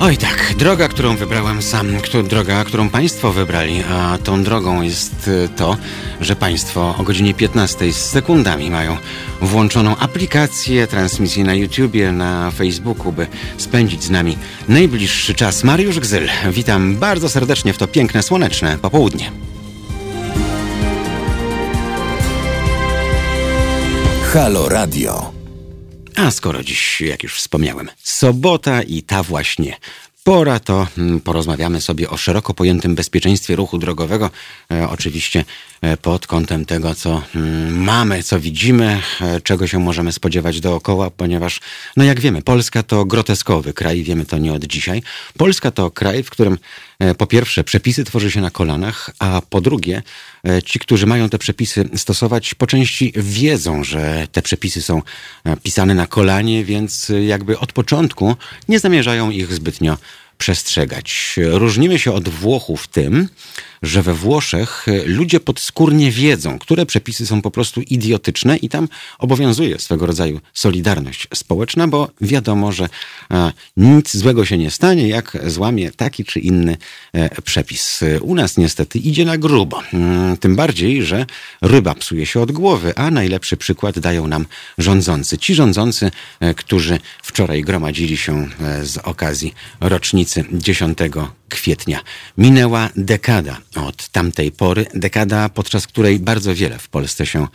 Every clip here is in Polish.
Oj tak, droga, którą wybrałem sam, droga, którą Państwo wybrali, a tą drogą jest y, to, że Państwo o godzinie 15 z sekundami mają włączoną aplikację transmisji na YouTubie, na Facebooku, by spędzić z nami najbliższy czas. Mariusz Gzyl, witam bardzo serdecznie w to piękne, słoneczne popołudnie. Halo Radio. A skoro dziś, jak już wspomniałem, sobota i ta właśnie pora, to mm, porozmawiamy sobie o szeroko pojętym bezpieczeństwie ruchu drogowego. E, oczywiście e, pod kątem tego, co mm, mamy, co widzimy, e, czego się możemy spodziewać dookoła, ponieważ, no jak wiemy, Polska to groteskowy kraj, wiemy to nie od dzisiaj. Polska to kraj, w którym po pierwsze przepisy tworzy się na kolanach, a po drugie ci, którzy mają te przepisy stosować, po części wiedzą, że te przepisy są pisane na kolanie, więc jakby od początku nie zamierzają ich zbytnio przestrzegać. Różnimy się od Włochów tym, że we Włoszech ludzie podskórnie wiedzą, które przepisy są po prostu idiotyczne i tam obowiązuje swego rodzaju solidarność społeczna, bo wiadomo, że a, nic złego się nie stanie, jak złamie taki czy inny e, przepis. U nas niestety idzie na grubo. Mm, tym bardziej, że ryba psuje się od głowy, a najlepszy przykład dają nam rządzący. Ci rządzący, e, którzy wczoraj gromadzili się e, z okazji rocznicy 10 kwietnia. Minęła dekada od tamtej pory, dekada, podczas której bardzo wiele w Polsce się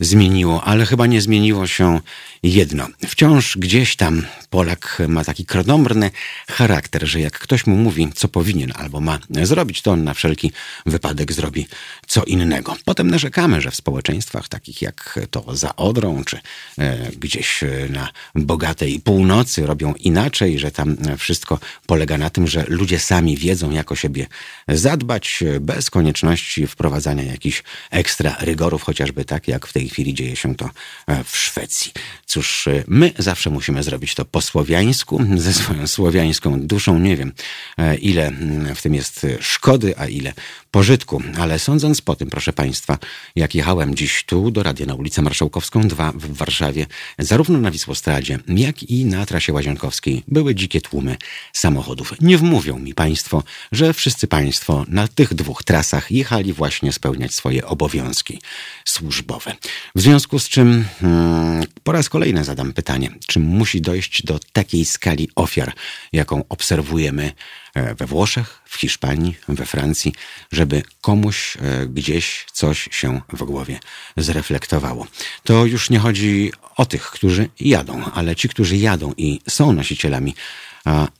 zmieniło, ale chyba nie zmieniło się jedno. Wciąż gdzieś tam Polak ma taki kromny charakter, że jak ktoś mu mówi, co powinien albo ma zrobić, to on na wszelki wypadek zrobi co innego. Potem narzekamy, że w społeczeństwach takich jak to za Odrą, czy e, gdzieś na bogatej północy robią inaczej, że tam wszystko polega na tym, że ludzie sami wiedzą, jak o siebie zadbać, bez konieczności wprowadzania jakichś ekstra rygorów, chociażby tak, jak w tej chwili dzieje się to e, w Szwecji. Cóż, e, my zawsze musimy zrobić to po słowiańsku, ze swoją słowiańską duszą. Nie wiem, e, ile mm, w tym jest szkody, a ile pożytku. Ale sądząc po tym, proszę Państwa, jak jechałem dziś tu do radia na ulicę Marszałkowską 2 w Warszawie, zarówno na Wisłostradzie, jak i na trasie łazienkowskiej były dzikie tłumy samochodów. Nie wmówią mi Państwo, że wszyscy Państwo na tych dwóch trasach jechali właśnie spełniać swoje obowiązki służbowe. W związku z czym hmm, po raz kolejny zadam pytanie, czy musi dojść do takiej skali ofiar, jaką obserwujemy e, we Włoszech, w Hiszpanii, we Francji, żeby komuś e, gdzieś coś się w głowie zreflektowało. To już nie chodzi o tych, którzy jadą, ale ci, którzy jadą i są nosicielami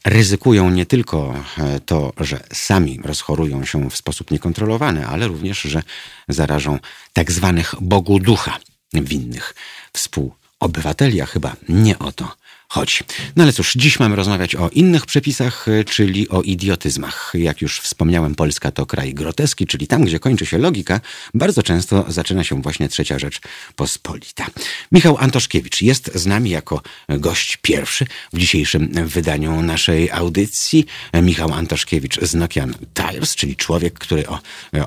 ryzykują nie tylko e, to, że sami rozchorują się w sposób niekontrolowany, ale również, że zarażą tak zwanych Bogu ducha winnych współobywateli, a chyba nie o to chodzi. No ale cóż, dziś mamy rozmawiać o innych przepisach, y, czyli o idiotyzmach. Jak już wspomniałem, Polska to kraj groteski, czyli tam, gdzie kończy się logika, bardzo często zaczyna się właśnie trzecia rzecz pospolita. Michał Antoszkiewicz jest z nami jako gość pierwszy w dzisiejszym wydaniu naszej audycji. Michał Antoszkiewicz z Nokian Tires, czyli człowiek, który o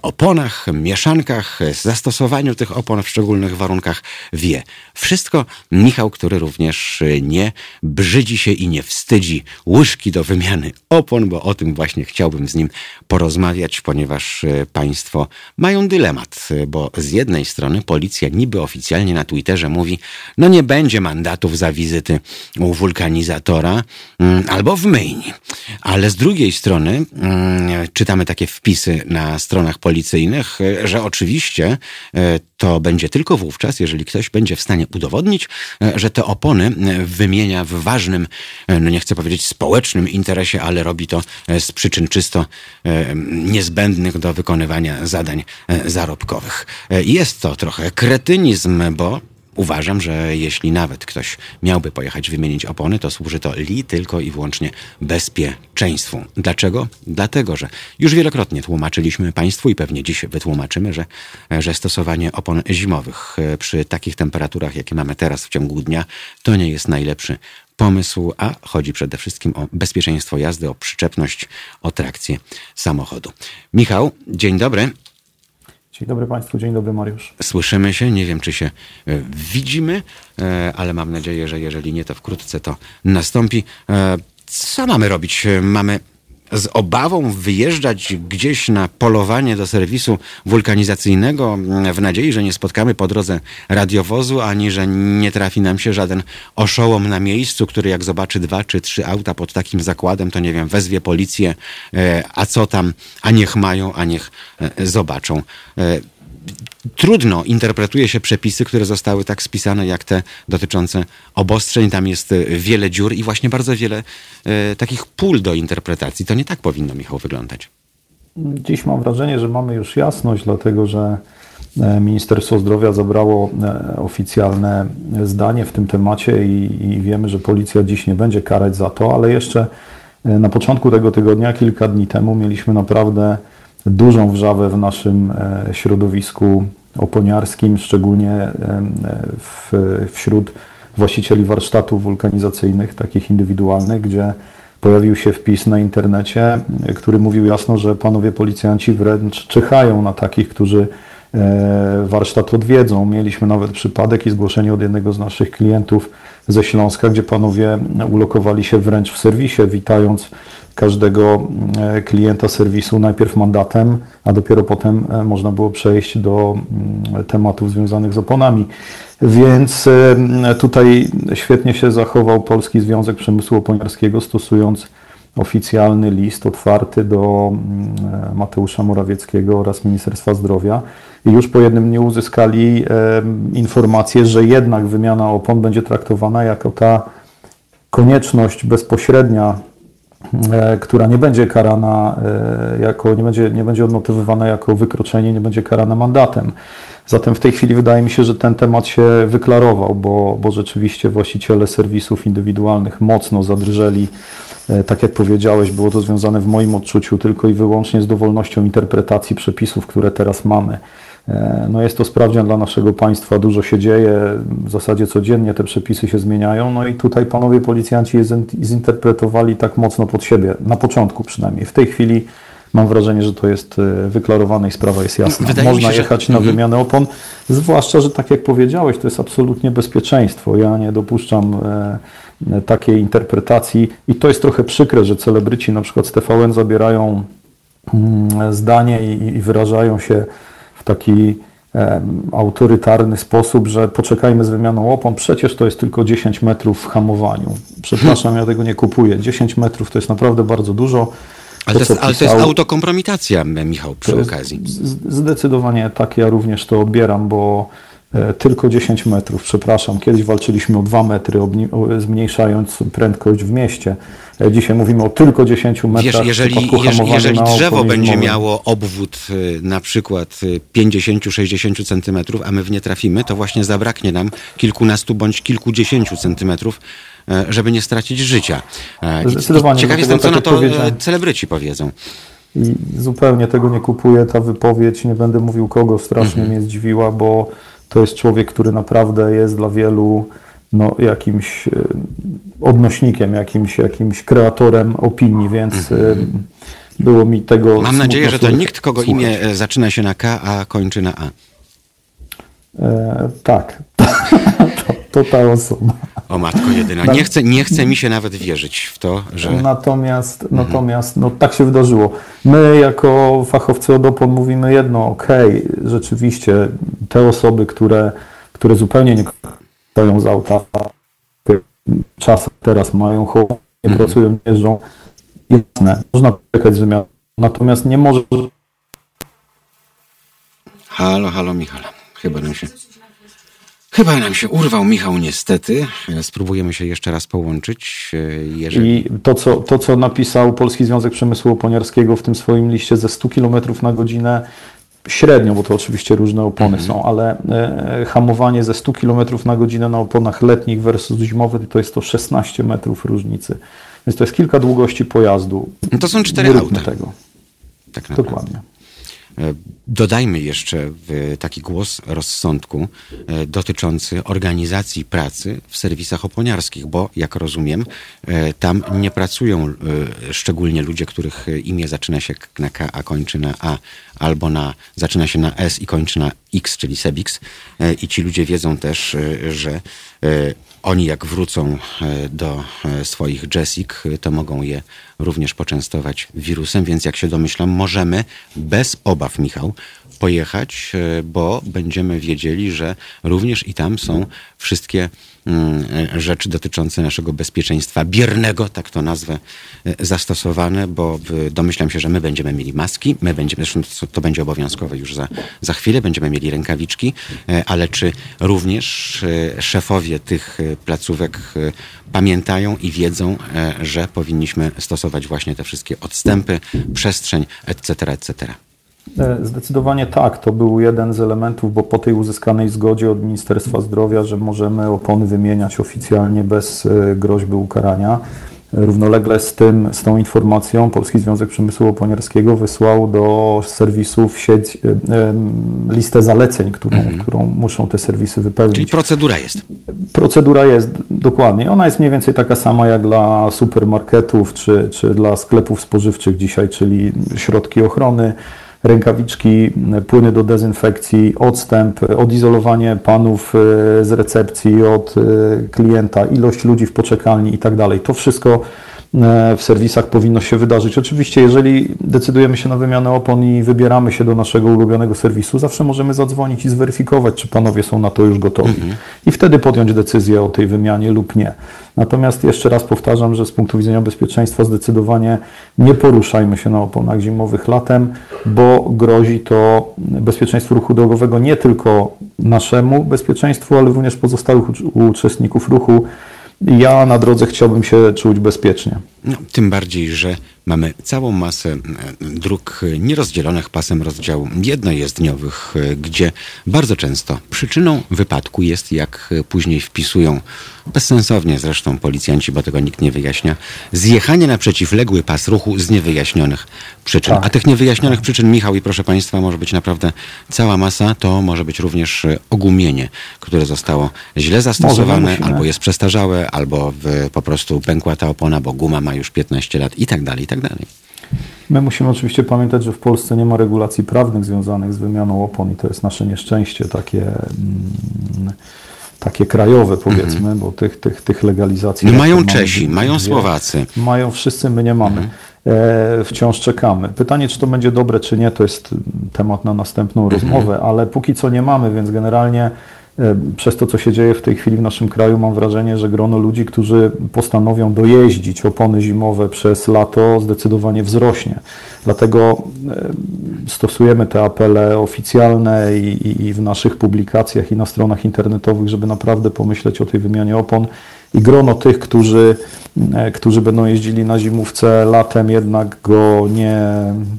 oponach, mieszankach, zastosowaniu tych opon w szczególnych warunkach wie wszystko. Michał, który również nie brzydzi się i nie wstydzi łyżki do wymiany opon, bo o tym właśnie chciałbym z nim porozmawiać, ponieważ e, państwo mają dylemat, e, bo z jednej strony policja niby oficjalnie na Twitterze mówi, no nie będzie mandatów za wizyty u wulkanizatora mm, albo w myjni. Ale z drugiej strony mm, czytamy takie wpisy na stronach policyjnych, e, że oczywiście to będzie tylko wówczas, jeżeli ktoś będzie w stanie udowodnić, że te opony wymienia w ważnym, no nie chcę powiedzieć społecznym interesie, ale robi to z przyczyn czysto niezbędnych do wykonywania zadań e, zarobkowych. E, jest to trochę kretynizm, bo Uważam, że jeśli nawet ktoś miałby pojechać wymienić opony, to służy to li tylko i wyłącznie bezpieczeństwu. Dlaczego? Dlatego, że już wielokrotnie tłumaczyliśmy Państwu i pewnie dziś wytłumaczymy, że, że stosowanie opon zimowych e, przy takich temperaturach, jakie mamy teraz w ciągu dnia, to nie jest najlepszy pomysł, a chodzi przede wszystkim o bezpieczeństwo jazdy, o przyczepność, o trakcję samochodu. Michał, dzień dobry. Dzień dobry Państwu, dzień dobry Mariusz. Słyszymy się, nie wiem czy się e, widzimy, e, ale mam nadzieję, że jeżeli nie, to wkrótce to nastąpi. E, Co mamy robić? Mamy z obawą wyjeżdżać gdzieś na polowanie do serwisu wulkanizacyjnego w nadziei, że nie spotkamy po drodze radiowozu, ani że nie trafi nam się żaden oszołom na miejscu, który jak zobaczy dwa czy trzy auta pod takim zakładem, to nie wiem, wezwie policję, e, a co tam, a niech mają, a niech e, zobaczą trudno interpretuje się przepisy, które zostały tak spisane, jak te dotyczące obostrzeń. Tam jest e, wiele dziur i właśnie bardzo wiele e, takich pól do interpretacji. To nie tak powinno, Michał, wyglądać. Dziś mam wrażenie, że mamy już jasność, dlatego że e, Ministerstwo Zdrowia zabrało oficjalne zdanie w tym temacie i, i wiemy, że policja dziś nie będzie karać za to, ale jeszcze na początku tego tygodnia, kilka dni temu, mieliśmy naprawdę dużą wrzawę w naszym e, środowisku oponiarskim, szczególnie e, w, wśród właścicieli warsztatów wulkanizacyjnych, takich indywidualnych, gdzie pojawił się wpis na internecie, który mówił jasno, że panowie policjanci wręcz czyhają na takich, którzy e, warsztat odwiedzą. Mieliśmy nawet przypadek i zgłoszenie od jednego z naszych klientów ze Śląska, gdzie panowie ulokowali się wręcz w serwisie, witając każdego e, klienta serwisu najpierw mandatem, a dopiero potem e, można było przejść do mm, tematów związanych z oponami. Więc e, tutaj świetnie się zachował Polski Związek Przemysłu Oponiarskiego, stosując oficjalny list otwarty do mm, Mateusza Morawieckiego oraz Ministerstwa Zdrowia. I już po jednym dniu uzyskali informację, że jednak wymiana opon będzie traktowana jako ta konieczność bezpośrednia która nie będzie karana e, jako, nie będzie, nie będzie odnotowywana jako wykroczenie, nie będzie karana mandatem. Zatem w tej chwili wydaje mi się, że ten temat się wyklarował, bo, bo rzeczywiście właściciele serwisów indywidualnych mocno zadrżeli. E, tak jak powiedziałeś, było to związane w moim odczuciu tylko i wyłącznie z dowolnością interpretacji przepisów, które teraz mamy. E, no jest to sprawdzian dla naszego państwa, dużo się dzieje, w zasadzie codziennie te przepisy się zmieniają, no i tutaj panowie policjanci je zinterpretowali tak mocno pod siebie, na początku przynajmniej. W tej chwili mam wrażenie, że to jest e, wyklarowane i sprawa jest jasna. Wydaje Można się, jechać że... na mhm. wymianę opon, zwłaszcza, że tak jak powiedziałeś, to jest absolutnie bezpieczeństwo. Ja nie dopuszczam e, takiej interpretacji i to jest trochę przykre, że celebryci na przykład z TVN zabierają mm, zdanie i, i wyrażają się taki autorytarny sposób, że poczekajmy z wymianą opon, przecież to jest tylko 10 metrów w hamowaniu. Przepraszam, ja tego nie kupuję. 10 metrów to jest naprawdę bardzo dużo. Ale, to, jest, ale to jest autokompromitacja, Michał, przy okazji. Zdecydowanie tak ja również to odbieram, bo tylko 10 metrów, przepraszam. Kiedyś walczyliśmy o 2 metry, zmniejszając prędkość w mieście. E, dzisiaj mówimy o tylko 10 metrach. Wiesz, jeżeli, jeżeli, jeżeli drzewo będzie miało obwód e, na przykład 50-60 centymetrów, a my w nie trafimy, to właśnie zabraknie nam kilkunastu bądź kilkudziesięciu centymetrów, żeby nie stracić życia. Zdecydowanie. Ciekaw jestem, co tak na to celebryci powiedzą. I zupełnie tego nie kupuję. Ta wypowiedź, nie będę mówił kogo, strasznie mhm. mnie zdziwiła, bo to jest człowiek, który naprawdę jest dla wielu no, jakimś e, odnośnikiem, jakimś, jakimś kreatorem opinii, więc e, było mi tego. Mam nadzieję, że to nikt, kogo słuchać. imię e, zaczyna się na K, a kończy na A. E, tak, to, ta osoba. O matko jedyna. Nie chce, nie chce mi się nawet wierzyć w to, że... Natomiast, mhm. natomiast no, tak się wydarzyło. My jako fachowcy od opon mówimy jedno, okej, okay, rzeczywiście te osoby, które, które zupełnie nie stoją z auta, czas teraz mają chowanie, nie mhm. pracują, nie jeżdżą, jasne, można czekać z Natomiast nie może... Halo, halo Michał. Chyba nam się... Chyba nam się urwał Michał niestety. Spróbujemy się jeszcze raz połączyć. Jeżeli... I to co, to, co napisał Polski Związek Przemysłu Oponiarskiego w tym swoim liście ze 100 km na godzinę, średnio, bo to oczywiście różne opony mhm. są, ale e, hamowanie ze 100 km na godzinę na oponach letnich versus zimowych to jest to 16 metrów różnicy. Więc to jest kilka długości pojazdu. No to są cztery auta. tego. Tak Dokładnie. E, dodajmy jeszcze taki głos rozsądku e, dotyczący organizacji pracy w serwisach oponiarskich, bo jak rozumiem, e, tam nie pracują szczególnie ludzie, których imię zaczyna się na K, a kończy na A, albo na, zaczyna się na S i kończy na X, czyli Sebix. I ci ludzie wiedzą też, że oni jak wrócą e, do e, swoich Jessic, to mogą je również poczęstować wirusem, więc jak się domyślam, możemy bez obaw, Michał, pojechać, e, bo będziemy wiedzieli, że również i tam są wszystkie rzeczy dotyczące naszego bezpieczeństwa biernego, tak to nazwę, e, zastosowane, bo domyślam się, że my będziemy mieli maski, my będziemy, zresztą to będzie obowiązkowe już za, za chwilę, będziemy mieli rękawiczki, e, ale czy również szefowie tych placówek pamiętają i wiedzą, że powinniśmy stosować właśnie te wszystkie odstępy, przestrzeń, etc., etc. E, zdecydowanie tak. To był jeden z elementów, bo po tej uzyskanej zgodzie od Ministerstwa Zdrowia, że możemy opony wymieniać oficjalnie bez e, groźby ukarania. Równolegle z tym, z tą informacją Polski Związek Przemysłu Oponiarskiego wysłał do serwisów sieć e, listę zaleceń, którą, mhm. którą muszą te serwisy wypełnić. Czyli procedura jest. Procedura jest, dokładnie. Ona jest mniej więcej taka sama jak dla supermarketów czy, czy dla sklepów spożywczych dzisiaj, czyli środki ochrony, rękawiczki, płyny do dezynfekcji, odstęp, odizolowanie panów e, z recepcji od e, klienta, ilość ludzi w poczekalni i tak dalej. To wszystko e, w serwisach powinno się wydarzyć. Oczywiście, jeżeli decydujemy się na wymianę opon i wybieramy się do naszego ulubionego serwisu, zawsze możemy zadzwonić i zweryfikować, czy panowie są na to już gotowi. Mhm. I wtedy podjąć decyzję o tej wymianie lub nie. Natomiast jeszcze raz powtarzam, że z punktu widzenia bezpieczeństwa zdecydowanie nie poruszajmy się na oponach zimowych latem, bo grozi to bezpieczeństwu ruchu drogowego nie tylko naszemu bezpieczeństwu, ale również pozostałych uczestników ruchu. Ja na drodze chciałbym się czuć bezpiecznie. No, tym bardziej, że mamy całą masę e, dróg nierozdzielonych pasem rozdziału jednojezdniowych, e, gdzie bardzo często przyczyną wypadku jest, jak później wpisują bezsensownie zresztą policjanci, bo tego nikt nie wyjaśnia, zjechanie na przeciwległy pas ruchu z niewyjaśnionych przyczyn. Tak. A tych niewyjaśnionych przyczyn, Michał i proszę Państwa, może być naprawdę cała masa. To może być również ogumienie, które zostało źle zastosowane, albo jest przestarzałe, albo po prostu pękła ta opona, bo guma ma już 15 lat i tak dalej, i tak dalej. My musimy oczywiście pamiętać, że w Polsce nie ma regulacji prawnych związanych z wymianą opon i to jest nasze nieszczęście takie, mm, takie krajowe powiedzmy, mhm. bo tych, tych, tych legalizacji... No mają Czesi, mają Słowacy. Mają wszyscy, my nie mamy. Mhm. E, wciąż czekamy. Pytanie, czy to będzie dobre, czy nie, to jest temat na następną mhm. rozmowę, ale póki co nie mamy, więc generalnie przez to, co się dzieje w tej chwili w naszym kraju, mam wrażenie, że grono ludzi, którzy postanowią dojeździć opony zimowe przez lato, zdecydowanie wzrośnie. Dlatego e, stosujemy te apele oficjalne i, i w naszych publikacjach i na stronach internetowych, żeby naprawdę pomyśleć o tej wymianie opon. I grono tych, którzy, e, którzy będą jeździli na zimówce latem, jednak go nie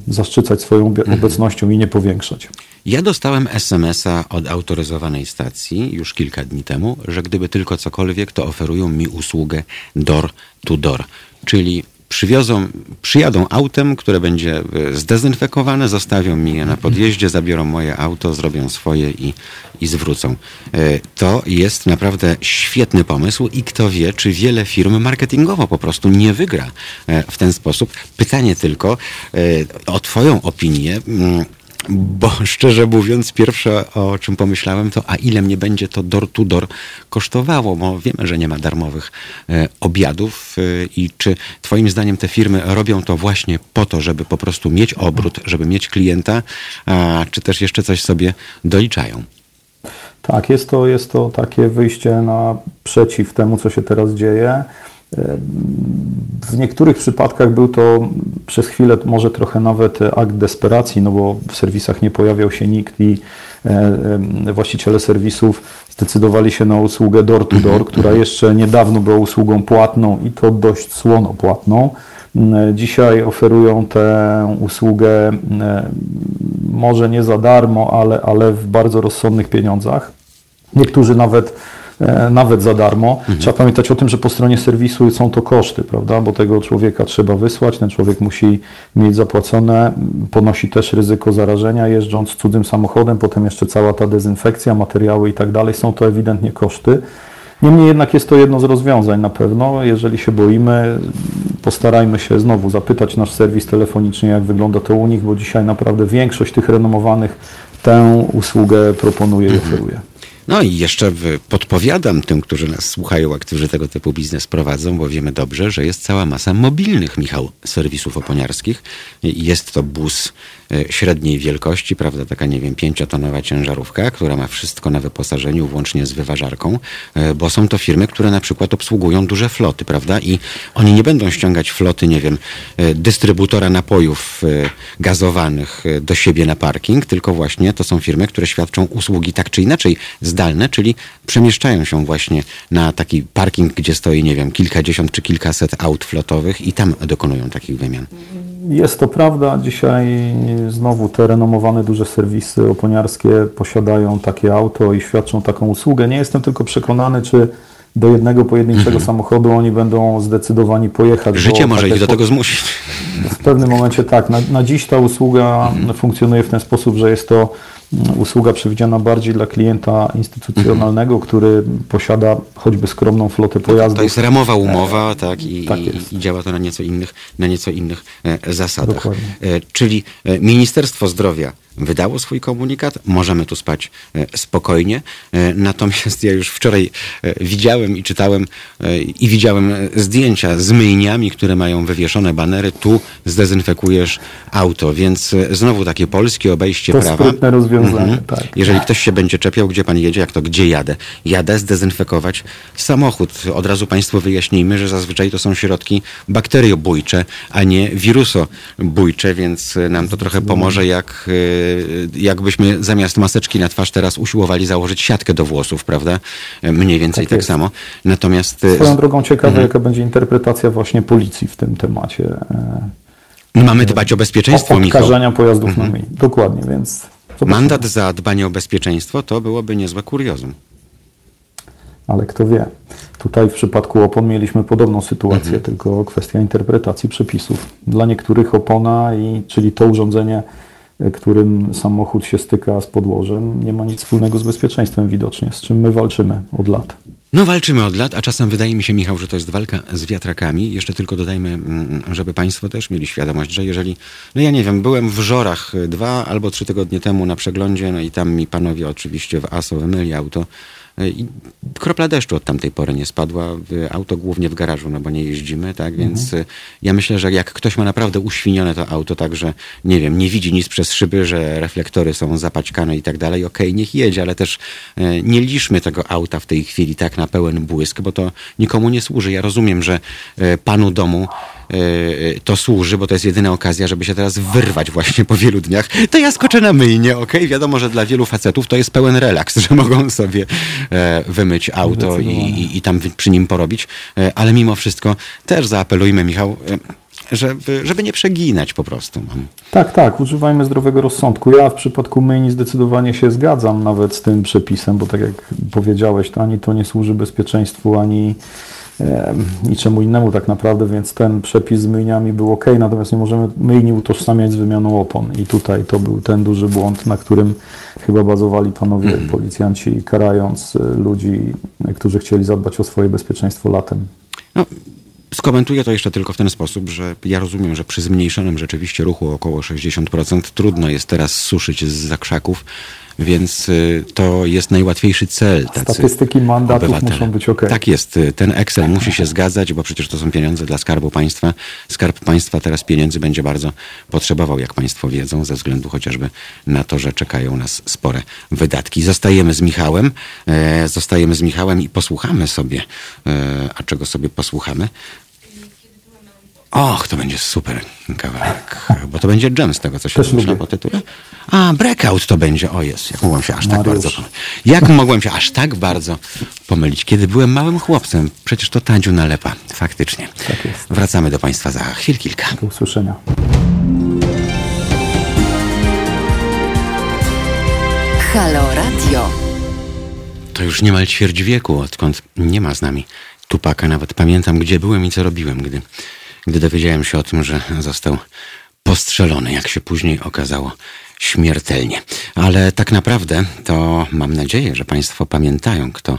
zaszczycać swoją mhm. obecnością i nie powiększać. Ja dostałem SMS-a od autoryzowanej stacji już kilka dni temu, że gdyby tylko cokolwiek, to oferują mi usługę door to door, czyli przywiozą, przyjadą autem, które będzie e, zdezynfekowane, zostawią mi je na podjeździe, zabiorą moje auto, zrobią swoje i, i zwrócą. E, to jest naprawdę świetny pomysł i kto wie, czy wiele firm marketingowo po prostu nie wygra e, w ten sposób. Pytanie tylko o Twoją opinię. Bo szczerze mówiąc, pierwsze o czym pomyślałem to, a ile mnie będzie to door to door kosztowało, bo wiemy, że nie ma darmowych e, obiadów e, i czy twoim zdaniem te firmy robią to właśnie po to, żeby po prostu mieć obrót, żeby mieć klienta, a czy też jeszcze coś sobie doliczają? Tak, jest to, jest to takie wyjście naprzeciw temu, co się teraz dzieje. W niektórych przypadkach był to przez chwilę może trochę nawet akt desperacji, no bo w serwisach nie pojawiał się nikt i e, właściciele serwisów zdecydowali się na usługę door to door, która jeszcze niedawno była usługą płatną i to dość słono płatną. Dzisiaj oferują tę usługę może nie za darmo, ale, ale w bardzo rozsądnych pieniądzach. Niektórzy nawet E, nawet za darmo. Mhm. Trzeba pamiętać o tym, że po stronie serwisu są to koszty, prawda? Bo tego człowieka trzeba wysłać, ten człowiek musi mieć zapłacone, ponosi też ryzyko zarażenia jeżdżąc cudzym samochodem, potem jeszcze cała ta dezynfekcja, materiały i tak dalej. Są to ewidentnie koszty. Niemniej jednak jest to jedno z rozwiązań na pewno. Jeżeli się boimy, postarajmy się znowu zapytać nasz serwis telefonicznie, jak wygląda to u nich, bo dzisiaj naprawdę większość tych renomowanych tę usługę proponuje i oferuje. No i jeszcze podpowiadam tym, którzy nas słuchają, a którzy tego typu biznes prowadzą, bo wiemy dobrze, że jest cała masa mobilnych, Michał, serwisów oponiarskich. Jest to bus e, średniej wielkości, prawda, taka, nie wiem, pięciotonowa ciężarówka, która ma wszystko na wyposażeniu, włącznie z wyważarką, e, bo są to firmy, które na przykład obsługują duże floty, prawda, i oni nie będą ściągać floty, nie wiem, e, dystrybutora napojów gazowanych do siebie na parking, tylko właśnie to są firmy, które świadczą usługi tak czy inaczej zdalne, czyli przemieszczają się właśnie na taki parking, gdzie stoi, nie wiem, kilkadziesiąt czy kilkaset aut flotowych i tam dokonują takich wymian. Jest to prawda. Dzisiaj znowu te renomowane duże serwisy oponiarskie posiadają takie auto i świadczą taką usługę. Nie jestem tylko przekonany, czy do jednego pojedynczego mhm. samochodu oni będą zdecydowani pojechać. Życie może ich do tego zmusić. W pewnym momencie tak. Na, na dziś ta usługa mhm. funkcjonuje w ten sposób, że jest to usługa przewidziana bardziej dla klienta instytucjonalnego, mhm. który posiada choćby skromną flotę pojazdów. To jest ramowa umowa, tak, i, tak i, działa to na nieco innych, na nieco innych e, zasadach. Dokładnie. E, czyli e, Ministerstwo Zdrowia wydało swój komunikat, możemy tu spać e, spokojnie. E, natomiast ja już wczoraj e, widziałem i czytałem i widziałem zdjęcia z myjniami, które mają wywieszone banery. Tu zdezynfekujesz auto, więc znowu takie polskie obejście to prawa. To rozwiązanie, mhm. tak. Jeżeli ktoś się będzie czepiał, gdzie pan jedzie, jak to gdzie jadę? Jadę zdezynfekować samochód. Od razu państwu wyjaśnijmy, że zazwyczaj to są środki bakteriobójcze, a nie wirusobójcze, więc nam to trochę pomoże, jak jakbyśmy zamiast maseczki na twarz teraz usiłowali założyć siatkę do włosów, prawda? Mniej więcej tak, tak samo. Natomiast... Y, Swoją drogą ciekawe, mhm. jaka będzie interpretacja właśnie policji w tym temacie. E, Mamy dbać o bezpieczeństwo, o Michał. pojazdów mhm. na Dokładnie, więc... Mandat za dbanie o bezpieczeństwo to byłoby niezłe kuriozum. Ale kto wie. Tutaj w przypadku opon mieliśmy podobną sytuację, mhm. tylko kwestia interpretacji przepisów. Dla niektórych opona, i, czyli to urządzenie którym samochód się styka z podłożem, nie ma nic wspólnego z bezpieczeństwem widocznie, z czym my walczymy od lat. No walczymy od lat, a czasem wydaje mi się, Michał, że to jest walka z wiatrakami. Jeszcze tylko dodajmy, mm, żeby Państwo też mieli świadomość, że jeżeli, no ja nie wiem, byłem w Żorach dwa albo trzy tygodnie temu na przeglądzie, no i tam mi panowie oczywiście w ASO wymyli auto, i kropla deszczu od tamtej pory nie spadła. Auto głównie w garażu, no bo nie jeździmy, tak? Mhm. Więc mhm. ja myślę, że jak ktoś ma naprawdę uświnione to auto, tak, że nie wiem, nie widzi nic przez szyby, że reflektory są zapaćkane i tak dalej, okej, okay, niech jedzie, ale też e, nie liczmy tego auta w tej chwili tak na pełen błysk, bo to nikomu nie służy. Ja rozumiem, że e, panu domu E, to służy, bo to jest jedyna okazja, żeby się teraz wyrwać właśnie po wielu dniach, to ja skoczę na myjnie, ok? Wiadomo, że dla wielu facetów to jest pełen relaks, że mogą sobie e, wymyć auto i, i, i tam przy nim porobić, e, ale mimo wszystko też zaapelujmy, Michał, żeby, żeby nie przeginać po prostu. Tak, tak, używajmy zdrowego rozsądku. Ja w przypadku myjni zdecydowanie się zgadzam nawet z tym przepisem, bo tak jak powiedziałeś, to ani to nie służy bezpieczeństwu, ani niczemu innemu tak naprawdę, więc ten przepis z myjniami był ok, natomiast nie możemy myjni utożsamiać z wymianą opon i tutaj to był ten duży błąd, na którym chyba bazowali panowie mm. policjanci, karając e, ludzi, którzy chcieli zadbać o swoje bezpieczeństwo latem. No. Skomentuję to jeszcze tylko w ten sposób, że ja rozumiem, że przy zmniejszonym rzeczywiście ruchu około 60% trudno jest teraz suszyć z zakrzaków więc y, to jest najłatwiejszy cel. Tacy Statystyki mandatów obywatele. muszą być ok. Tak jest. Y, ten Excel musi się zgadzać, bo przecież to są pieniądze dla Skarbu Państwa. Skarb Państwa teraz pieniędzy będzie bardzo potrzebował, jak Państwo wiedzą, ze względu chociażby na to, że czekają nas spore wydatki. Zostajemy z Michałem, e, zostajemy z Michałem i posłuchamy sobie, e, a czego sobie posłuchamy? Och, to będzie super kawałek, bo to będzie jam z tego, co się domyśla po tytule. A, breakout to będzie, o jest, jak mogłem się aż tak bardzo pomylić. Jak mogłem się aż tak bardzo pomylić, kiedy byłem małym chłopcem? Przecież to Tadziu nalepa, faktycznie. Tak jest. Wracamy do Państwa za chwil kilka. Do usłyszenia. Halo Radio. To już niemal ćwierć wieku, odkąd nie ma z nami Tupaka. Nawet pamiętam, gdzie byłem i co robiłem, gdy gdy dowiedziałem się o tym, że został postrzelony, jak się później okazało, śmiertelnie. Ale tak naprawdę to mam nadzieję, że Państwo pamiętają, kto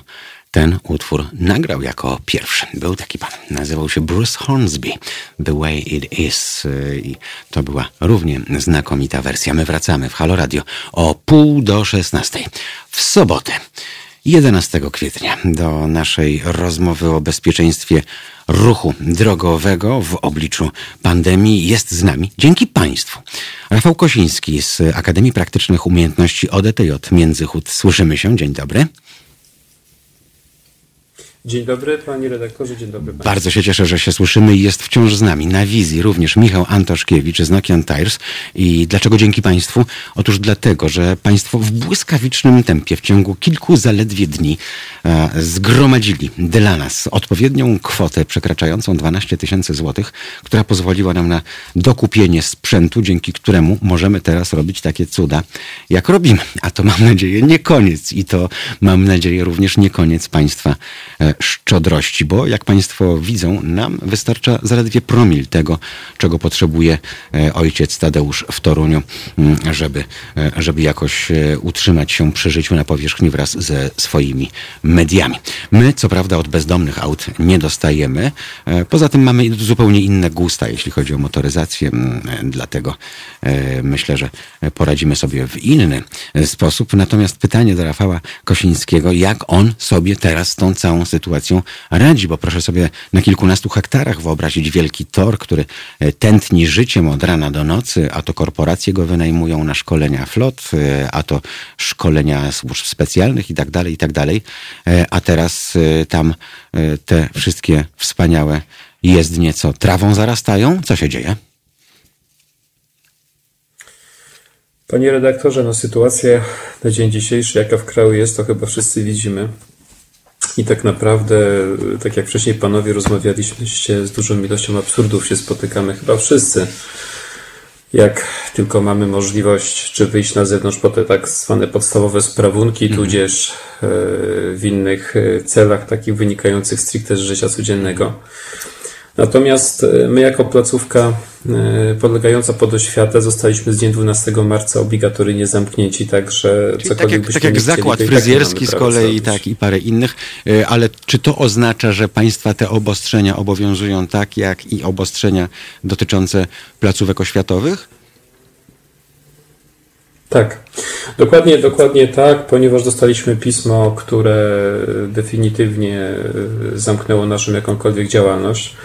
ten utwór nagrał jako pierwszy. Był taki pan, nazywał się Bruce Hornsby, The Way It Is i to była równie znakomita wersja. My wracamy w Halo Radio o pół do szesnastej w sobotę. 11 kwietnia do naszej rozmowy o bezpieczeństwie ruchu drogowego w obliczu pandemii jest z nami dzięki Państwu. Rafał Kosiński z Akademii Praktycznych Umiejętności ODTJ Międzychód. Słyszymy się. Dzień dobry. Dzień dobry, panie redaktorze, dzień dobry. Bardzo się cieszę, że się słyszymy i jest wciąż z nami na wizji również Michał Antoszkiewicz z Nokian Tires. I dlaczego dzięki Państwu? Otóż dlatego, że Państwo w błyskawicznym tempie w ciągu kilku zaledwie dni e, zgromadzili dla nas odpowiednią kwotę przekraczającą 12 tysięcy złotych, która pozwoliła nam na dokupienie sprzętu, dzięki któremu możemy teraz robić takie cuda, jak robimy. A to mam nadzieję nie koniec i to mam nadzieję również nie koniec Państwa e, szczodrości, bo jak Państwo widzą, nam wystarcza zaledwie promil tego, czego potrzebuje e, ojciec Tadeusz w Toruniu, mm, żeby, e, żeby jakoś e, utrzymać się przy życiu na powierzchni wraz ze swoimi mediami. My, co prawda, od bezdomnych aut nie dostajemy. Poza tym mamy zupełnie inne gusta, jeśli chodzi o motoryzację, mm, dlatego myślę, że poradzimy sobie w inny sposób. Natomiast pytanie do Rafała Kosińskiego, jak on sobie teraz tą całą sytuacją sytuacją radzi, bo proszę sobie na kilkunastu hektarach wyobrazić wielki tor, który e, tętni życiem od rana do nocy, a to korporacje go wynajmują na szkolenia flot, e, a to szkolenia służb specjalnych i tak dalej, i tak dalej. E, a teraz tam te wszystkie wspaniałe jezdnie co trawą zarastają. Co się dzieje? Panie redaktorze, no sytuacja na dzień dzisiejszy, jaka w kraju jest, to chyba wszyscy widzimy. I tak naprawdę, tak jak wcześniej panowie rozmawialiśmy, z dużą ilością absurdów się spotykamy chyba wszyscy. Jak tylko mamy możliwość, czy wyjść na zewnątrz po te tak zwane podstawowe sprawunki, mm. tudzież e, w innych e, celach takich wynikających stricte z życia codziennego. Natomiast e, my jako placówka e, podlegająca pod oświatę zostaliśmy z dnia 12 marca obligatoryjnie zamknięci, także Czyli tak jak, tak jak zakład tak fryzjerski z kolei tak i parę innych, e, ale czy to oznacza, że państwa te obostrzenia obowiązują tak jak i obostrzenia dotyczące placówek oświatowych? Tak, dokładnie, dokładnie tak, ponieważ dostaliśmy pismo, które definitywnie zamknęło naszą jakąkolwiek działalność.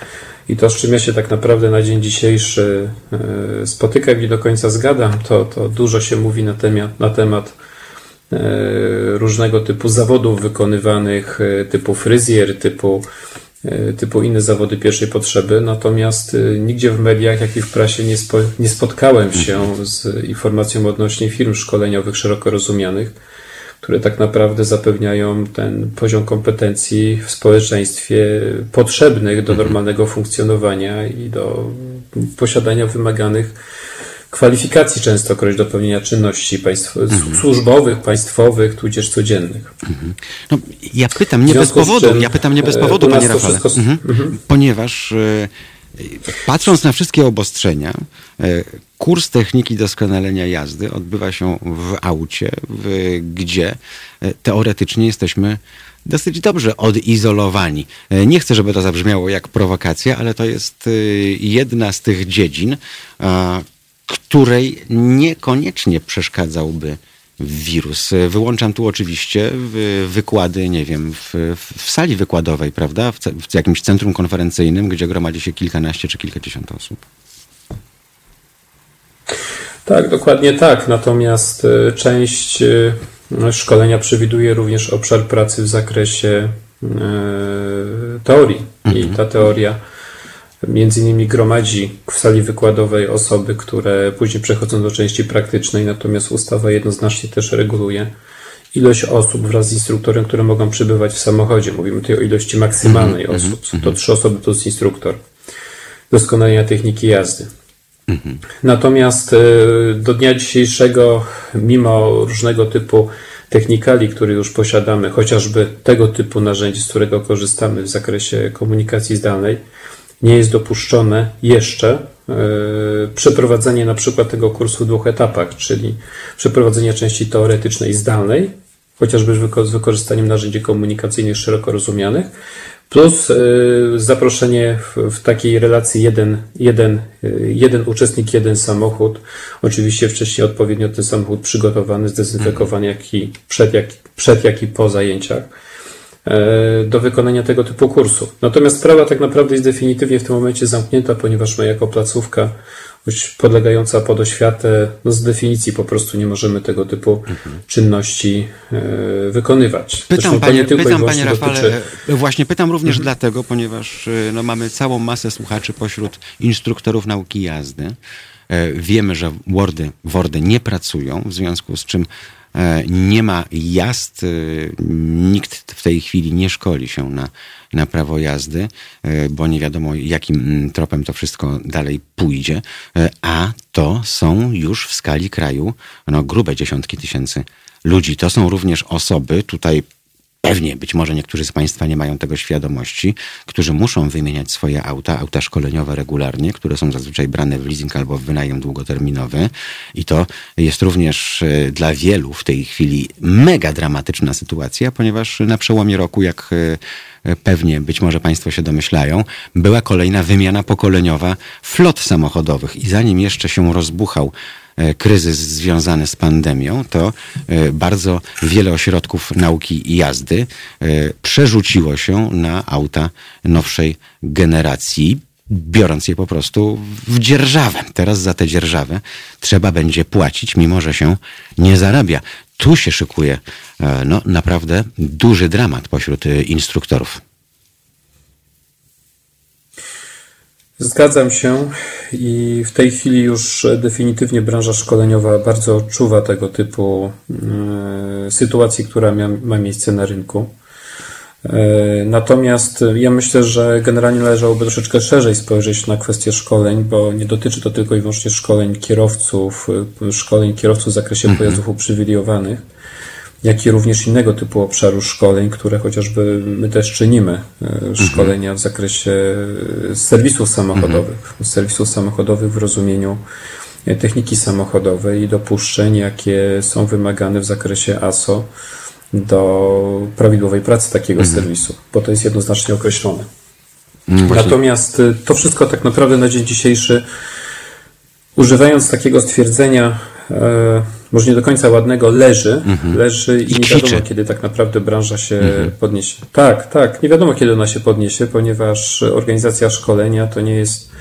I to, z czym ja się tak naprawdę na dzień dzisiejszy e, spotykam i do końca zgadam, to, to dużo się mówi na temat, na temat e, różnego typu zawodów wykonywanych, e, typu fryzjer, typu, typu inne zawody pierwszej potrzeby. Natomiast nigdzie w mediach, jak i w prasie nie, spo, nie spotkałem się z informacją odnośnie firm szkoleniowych szeroko rozumianych które tak naprawdę zapewniają ten poziom kompetencji w społeczeństwie potrzebnych do mhm. normalnego funkcjonowania i do posiadania wymaganych kwalifikacji częstokroć do pełnienia czynności państw, mhm. służbowych, państwowych, tudzież codziennych. Mhm. No, ja pytam nie bez powodu, czym, ja pytam nie bez e, powodu, panie Rafale, wszystko... mhm. mhm. ponieważ e, patrząc na wszystkie obostrzenia, e, kurs techniki doskonalenia jazdy odbywa się w aucie, w, gdzie e, teoretycznie jesteśmy dosyć dobrze odizolowani. E, nie chcę, żeby to zabrzmiało jak prowokacja, ale to jest jedna z tych dziedzin, której niekoniecznie przeszkadzałby wirus. Wyłączam tu oczywiście wykłady, nie wiem, w, w sali wykładowej, prawda? W, w jakimś centrum konferencyjnym, gdzie gromadzi się kilkanaście czy kilkadziesiąt osób. Tak, dokładnie tak. Natomiast e, część e, szkolenia przewiduje również obszar pracy w zakresie e, teorii. I mhm. ta teoria między innymi gromadzi w sali wykładowej osoby, które później przechodzą do części praktycznej, natomiast ustawa jednoznacznie też reguluje ilość osób wraz z instruktorem, które mogą przybywać w samochodzie. Mówimy tutaj o ilości maksymalnej mm -hmm, osób. Mm -hmm. To trzy osoby plus instruktor. Doskonalenia techniki jazdy. Natomiast e, do dnia dzisiejszego, mimo różnego typu technikali, które już posiadamy, chociażby tego typu narzędzi, z którego korzystamy w zakresie komunikacji zdalnej, nie jest dopuszczone jeszcze e, przeprowadzenie na przykład tego kursu w dwóch etapach, czyli przeprowadzenie części teoretycznej zdalnej, chociażby z wykorzystaniem narzędzi komunikacyjnych szeroko rozumianych, Plus y, zaproszenie w, takiej relacji jeden, jeden, y, jeden uczestnik, jeden samochód. Oczywiście wcześniej odpowiednio ten samochód przygotowany, zdezynfekowany jak i przed, jak, przed, jak i po zajęciach e, do wykonania tego typu kursu. Natomiast sprawa tak naprawdę jest definitywnie w tym momencie zamknięta, ponieważ my jako placówka podlegająca pod oświatę, no z definicji po prostu nie możemy tego typu mhm. czynności e, wykonywać. Pytam, panie, pytam panie Rafale, dotyczy... E, właśnie pytam również mhm. dlatego, ponieważ e, no, mamy całą masę słuchaczy pośród instruktorów nauki jazdy. Wiemy, że Wordy, Wordy nie pracują, w związku z czym nie ma jazd, nikt w tej chwili nie szkoli się na na prawo jazdy, e, bo nie wiadomo jakim mm, tropem to wszystko dalej pójdzie, e, a to są już w skali kraju no, grube dziesiątki tysięcy ludzi. To są również osoby, tutaj Pewnie, być może niektórzy z Państwa nie mają tego świadomości, którzy muszą wymieniać swoje auta, auta szkoleniowe regularnie, które są zazwyczaj brane w leasing albo w wynajem długoterminowy. I to jest również e, dla wielu w tej chwili mega dramatyczna sytuacja, ponieważ na przełomie roku, jak e, pewnie być może Państwo się domyślają, była kolejna wymiana pokoleniowa flot samochodowych. I zanim jeszcze się rozbuchał E, kryzys związany z pandemią, to e, bardzo wiele ośrodków nauki i jazdy e, przerzuciło się na auta nowszej generacji biorąc je po prostu w dzierżawę. Teraz za tę dzierżawę trzeba będzie płacić, mimo że się nie zarabia. Tu się szykuje no, naprawdę duży dramat pośród instruktorów. Zgadzam się i w tej chwili już definitywnie branża szkoleniowa bardzo odczuwa tego typu e, sytuacji, która ma miejsce na rynku. E, natomiast ja myślę, że generalnie należałoby troszeczkę szerzej spojrzeć na kwestię szkoleń, bo nie dotyczy to tylko i wyłącznie szkoleń kierowców, e, szkoleń kierowców w zakresie mhm. pojazdów uprzywilejowanych jak i również innego typu obszaru szkoleń, które chociażby my też czynimy. E. Szkolenia w zakresie e, serwisów samochodowych. Mhm. Serwisów samochodowych w rozumieniu e, techniki samochodowej i dopuszczeń, jakie są wymagane w zakresie ASO do prawidłowej pracy takiego mhm. serwisu, bo to jest jednoznacznie określone. Właśnie. Natomiast to wszystko tak naprawdę na dzień dzisiejszy, używając takiego stwierdzenia, może nie do końca ładnego, leży, mhm. leży i, I nie wiadomo, kiedy tak naprawdę branża się mhm. podniesie. Tak, tak, nie wiadomo, kiedy ona się podniesie, ponieważ organizacja szkolenia to nie jest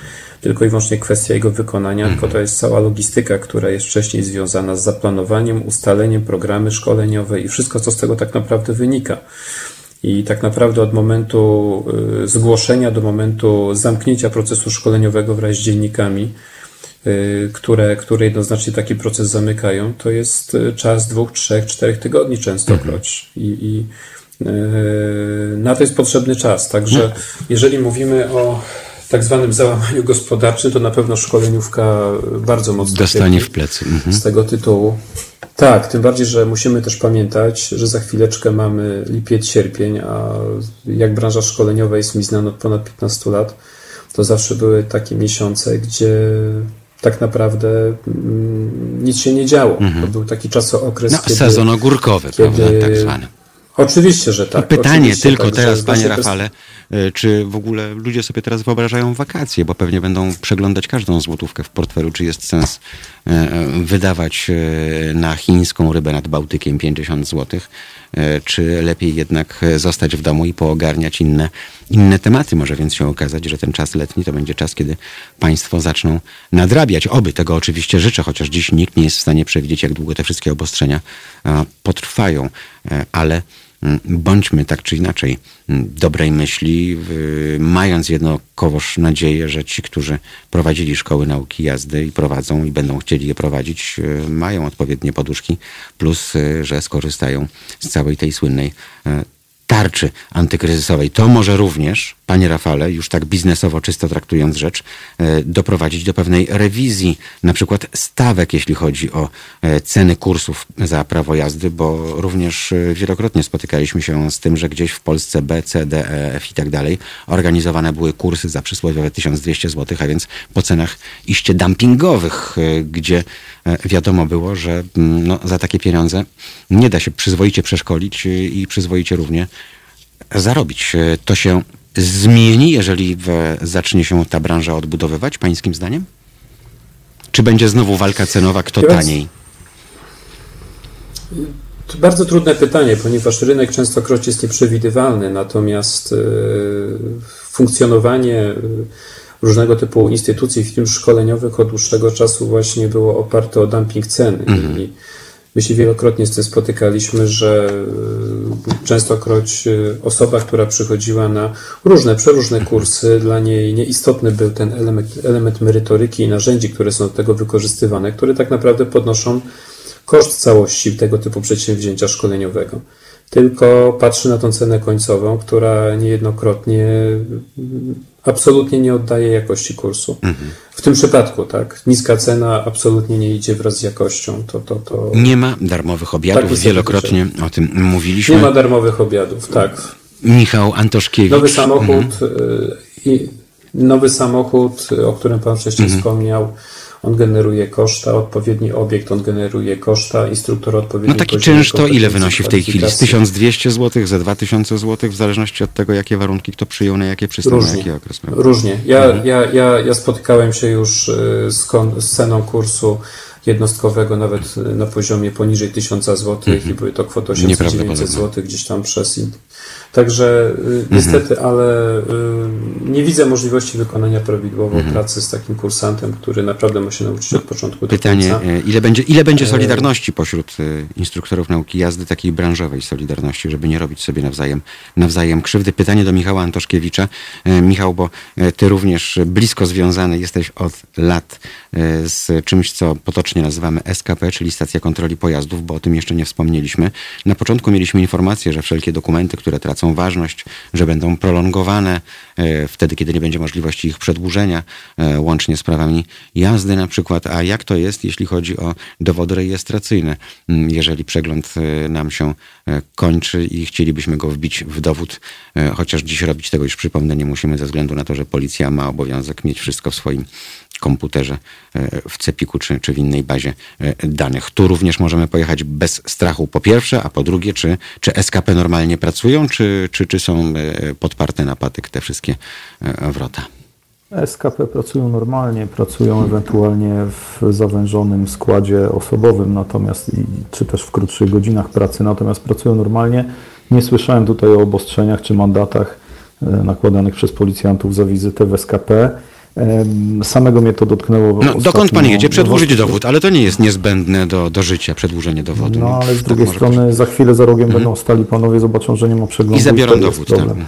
tylko i wyłącznie kwestia jego wykonania, mhm. tylko to jest cała logistyka, która jest wcześniej związana z zaplanowaniem, ustaleniem, programy szkoleniowe i wszystko, co z tego tak naprawdę wynika. I tak naprawdę od momentu y, zgłoszenia do momentu zamknięcia procesu szkoleniowego wraz z dziennikami, które, które jednoznacznie taki proces zamykają, to jest y, czas dwóch, trzech, czterech tygodni częstokroć. Mhm. I, i y, na to jest potrzebny czas. Także no. jeżeli mówimy o tak zwanym załamaniu gospodarczym, to na pewno szkoleniówka bardzo mocno dostanie w plecy. Mhm. Z tego tytułu. Tak, tym bardziej, że musimy też pamiętać, że za chwileczkę mamy lipiec, sierpień, a jak branża szkoleniowa jest mi znana od ponad 15 lat, to zawsze były takie miesiące, gdzie tak naprawdę mm, nic się nie działo. Mhm. To był taki czasookres. No, kiedy, sezon ogórkowy, kiedy... prawda, tak zwany. Oczywiście, że tak. Pytanie tylko tak, teraz, panie Rafale, e, czy w ogóle ludzie sobie teraz wyobrażają wakacje, bo pewnie będą przeglądać każdą złotówkę w portfelu, czy jest sens e, wydawać e, na chińską rybę nad Bałtykiem 50 złotych, czy lepiej jednak zostać w domu i poogarniać inne, inne tematy. Może więc się okazać, że ten czas letni to będzie czas, kiedy państwo zaczną nadrabiać. Oby tego oczywiście życzę, chociaż dziś nikt nie jest w stanie przewidzieć, jak długo te wszystkie obostrzenia potrwają, ale bądźmy tak czy inaczej mm, dobrej myśli, mając jednakowoż nadzieję, że ci, którzy prowadzili szkoły nauki jazdy i prowadzą i będą chcieli je prowadzić, y, mają odpowiednie poduszki, plus, y, że skorzystają z całej tej słynnej y, tarczy antykryzysowej. To może również, panie Rafale, już tak biznesowo czysto traktując rzecz, e, doprowadzić do pewnej rewizji, na przykład stawek, jeśli chodzi o e, ceny kursów za prawo jazdy, bo również e, wielokrotnie spotykaliśmy się z tym, że gdzieś w Polsce B, C, D, E, F i tak dalej organizowane były kursy za przysłowiowe 1200 zł, a więc po cenach iście dumpingowych, gdzie wiadomo było, że mm, no, za takie pieniądze nie da się przyzwoicie przeszkolić i przyzwoicie równie zarobić. To się zmieni, jeżeli w, zacznie się ta branża odbudowywać, pańskim zdaniem? Czy będzie znowu walka cenowa, kto taniej? To bardzo trudne pytanie, ponieważ rynek częstokroć jest nieprzewidywalny, natomiast e, funkcjonowanie e, różnego typu instytucji, firm szkoleniowych od dłuższego czasu właśnie było oparte o dumping ceny. I my się wielokrotnie z tym spotykaliśmy, że e, częstokroć e, osoba, która przychodziła na różne, przeróżne kursy, dla niej nieistotny był ten element, element merytoryki i narzędzi, które są do tego wykorzystywane, które tak naprawdę podnoszą koszt całości tego typu przedsięwzięcia szkoleniowego. Tylko patrzy na tą cenę końcową, która niejednokrotnie absolutnie nie oddaje jakości kursu. W tym przypadku, tak, niska cena absolutnie nie idzie wraz z jakością. To, to, to Nie ma darmowych obiadów, Tak, wielokrotnie o tym mówiliśmy. nie ma darmowych obiadów, tak. Michał Antoszkiewicz. Nowy samochód, y, i nowy samochód, o którym Pan wcześniej Mhm. wspomniał, on generuje koszta, odpowiedni obiekt, on generuje koszta, instruktor odpowiedni No taki czynsz to ile wynosi w tej chwili? Z kwalifikacji. 1200 zł, za 2000 zł, w zależności od tego, jakie warunki kto przyjął, na jakie przystań, na jaki okres. prawda? Różnie. Ja, Mhm. ja, ja, ja spotykałem się już y, z, kon, z ceną kursu jednostkowego nawet y, na poziomie poniżej 1000 zł i były to kwoty 800-900 Nieprawdopodobne. zł gdzieś tam przez Także y, niestety, ale y, nie widzę możliwości wykonania prawidłowo pracy z takim kursantem, który naprawdę ma się nauczyć od początku do Pytanie, końca. e, ile będzie, ile będzie solidarności pośród instruktorów nauki jazdy, takiej branżowej solidarności, żeby nie robić sobie nawzajem, nawzajem krzywdy? Pytanie do Michała Antoszkiewicza. Michał, bo ty również blisko związany jesteś od lat z czymś, co potocznie nazywamy SKP, czyli Stacja Kontroli Pojazdów, bo o tym jeszcze nie wspomnieliśmy. Na początku mieliśmy informację, że wszelkie dokumenty, które tracą ważność, że będą prolongowane e, wtedy, kiedy nie będzie możliwości ich przedłużenia, e, łącznie z prawami jazdy na przykład. A jak to jest, jeśli chodzi o dowody rejestracyjne? Mm, Jeżeli przegląd e, nam się kończy i chcielibyśmy go wbić w dowód, chociaż dziś robić tego już przypomnę nie musimy ze względu na to, że policja ma obowiązek mieć wszystko w swoim komputerze, e, w cepiku czy, czy w innej bazie e, danych. Tu również możemy pojechać bez strachu po pierwsze, a po drugie, czy, czy SKP normalnie pracują, czy, czy, czy są e, podparte na patyk te wszystkie wrota? SKP pracują normalnie, pracują ewentualnie w zawężonym składzie osobowym, natomiast czy też w krótszych godzinach pracy, natomiast pracują normalnie. Nie słyszałem tutaj o obostrzeniach czy mandatach nakładanych przez policjantów za wizytę w SKP. Samego mnie to dotknęło. No, dokąd pan ostatnio- jedzie? Przedłużyć dowód, ale to nie jest niezbędne do, do życia, przedłużenie dowodu. No ale z Tak drugiej może strony za chwilę za rogiem będą stali panowie, zobaczą, że nie ma przeglądu. I zabiorą jest dowód, tak. Mhm.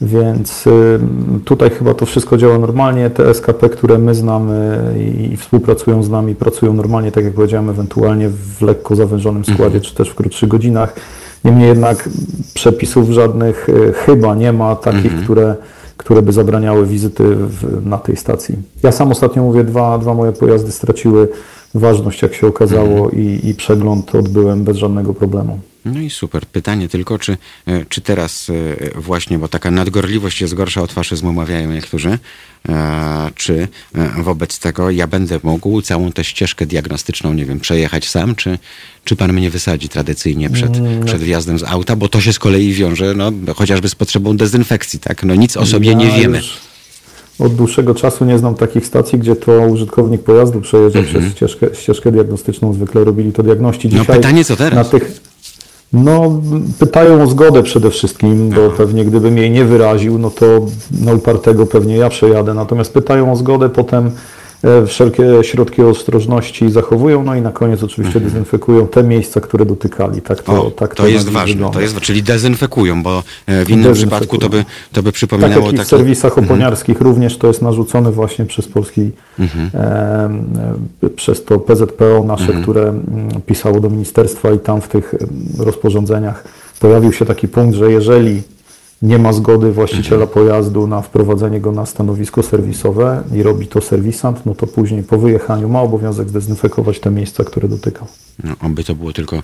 Więc y, tutaj chyba to wszystko działa normalnie. Te SKP, które my znamy i, i współpracują z nami, pracują normalnie, tak jak powiedziałem, ewentualnie w lekko zawężonym Mhm. składzie, czy też w krótszych godzinach. Niemniej jednak przepisów żadnych y, chyba nie ma takich, Mhm. które, które by zabraniały wizyty w, na tej stacji. Ja sam ostatnio mówię, dwa, dwa moje pojazdy straciły ważność, jak się okazało, Mhm. i, i przegląd odbyłem bez żadnego problemu. No i super. Pytanie tylko, czy, e, czy teraz e, właśnie, bo taka nadgorliwość jest gorsza od faszyzmu, mawiają niektórzy, e, czy wobec tego ja będę mógł całą tę ścieżkę diagnostyczną, nie wiem, przejechać sam, czy, czy pan mnie wysadzi tradycyjnie przed, przed wjazdem z auta, bo to się z kolei wiąże no, chociażby z potrzebą dezynfekcji, tak? No nic o sobie nie Ja wiemy. już Od dłuższego czasu nie znam takich stacji, gdzie to użytkownik pojazdu przejeżdża przez ścieżkę, ścieżkę diagnostyczną. Zwykle robili to diagności. Mhm. No Dzisiaj pytanie, co teraz? Na tych, no, pytają o zgodę przede wszystkim, bo pewnie gdybym jej nie wyraził, no to na upartego pewnie ja przejadę. Natomiast pytają o zgodę, potem wszelkie środki ostrożności zachowują, no i na koniec oczywiście dezynfekują te miejsca, które dotykali. Tak to, Mhm. O, tak to na jest ważne, wygląda. to jest, czyli dezynfekują, bo e, w innym przypadku to by, to by Tak przypominało jak i w serwisach oponiarskich również to jest narzucone właśnie przez polski, e, e, przez to PZPO nasze, które mm, pisało do ministerstwa i tam w tych rozporządzeniach pojawił się taki punkt, że jeżeli nie ma zgody właściciela pojazdu na wprowadzenie go na stanowisko serwisowe i robi to serwisant, no to później po wyjechaniu ma obowiązek zdezynfekować te miejsca, które dotykał. No, oby to było tylko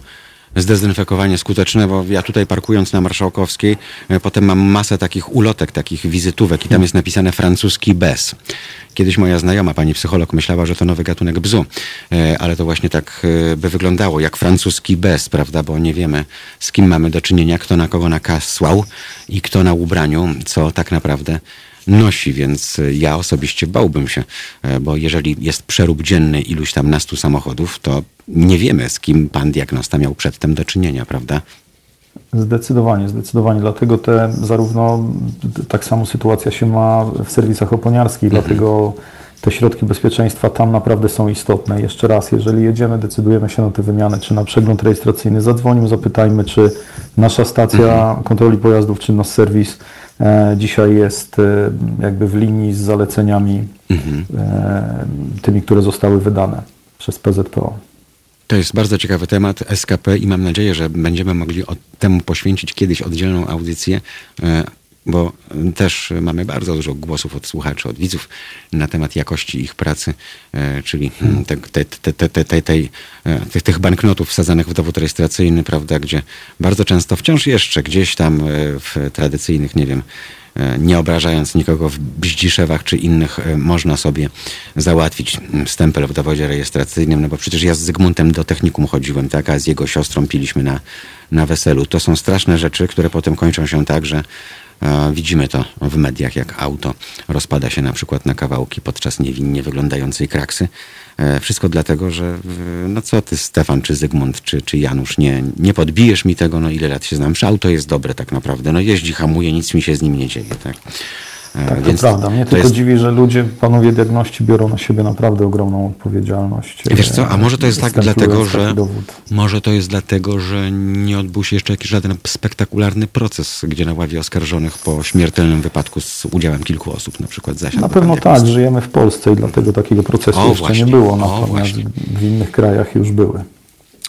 zdezynfekowanie skuteczne, bo ja tutaj parkując na Marszałkowskiej, e, potem mam masę takich ulotek, takich wizytówek i tam jest napisane francuski bez. Kiedyś moja znajoma, pani psycholog, myślała, że to nowy gatunek bzu, e, ale to właśnie tak e, by wyglądało, jak francuski bez, prawda, bo nie wiemy z kim mamy do czynienia, kto na kogo nakasłał i kto na ubraniu, co tak naprawdę nosi, więc ja osobiście bałbym się, e, bo jeżeli jest przerób dzienny iluś tam nastu samochodów, to nie wiemy, z kim pan diagnosta miał przedtem do czynienia, prawda? Zdecydowanie, zdecydowanie. Dlatego te zarówno tak samo sytuacja się ma w serwisach oponiarskich, mhm. dlatego te środki bezpieczeństwa tam naprawdę są istotne. Jeszcze raz, jeżeli jedziemy, decydujemy się na tę wymianę, czy na przegląd rejestracyjny, zadzwonimy, zapytajmy, czy nasza stacja mhm. kontroli pojazdów, czy nasz serwis E, dzisiaj jest e, jakby w linii z zaleceniami mhm. E, tymi, które zostały wydane przez PZPO. To jest bardzo ciekawy temat SKP i mam nadzieję, że będziemy mogli temu poświęcić kiedyś oddzielną audycję bo też mamy bardzo dużo głosów od słuchaczy, od widzów na temat jakości ich pracy, e, czyli te, te, te, te, tej, tych, tych banknotów wsadzanych w dowód rejestracyjny, prawda, gdzie bardzo często wciąż jeszcze gdzieś tam e, w tradycyjnych, nie wiem, e, nie obrażając nikogo w Bździszewach czy innych, można sobie załatwić stempel w dowodzie rejestracyjnym, no bo przecież ja z Zygmuntem do technikum chodziłem, tak, a z jego siostrą piliśmy na, na weselu. To są straszne rzeczy, które potem kończą się tak, że Widzimy to w mediach, jak auto rozpada się na przykład na kawałki podczas niewinnie wyglądającej kraksy. E, wszystko dlatego, że no co ty Stefan, czy Zygmunt, czy, czy Janusz, nie, nie podbijesz mi tego, no ile lat się znam, że auto jest dobre tak naprawdę, no jeździ, hamuje, nic mi się z nim nie dzieje, tak. E, tak, Więc to prawda. Mnie to tylko jest... dziwi, że ludzie, panowie diagności biorą na siebie naprawdę ogromną odpowiedzialność. Wiesz co, a może to jest tak dlatego, że może to jest dlatego, że nie odbył się jeszcze jakiś żaden spektakularny proces, gdzie na ławie oskarżonych po śmiertelnym wypadku z udziałem kilku osób na przykład zasiadł. Na pewno tak, żyjemy w Polsce i dlatego takiego procesu o, jeszcze właśnie. nie było, natomiast w innych krajach już były.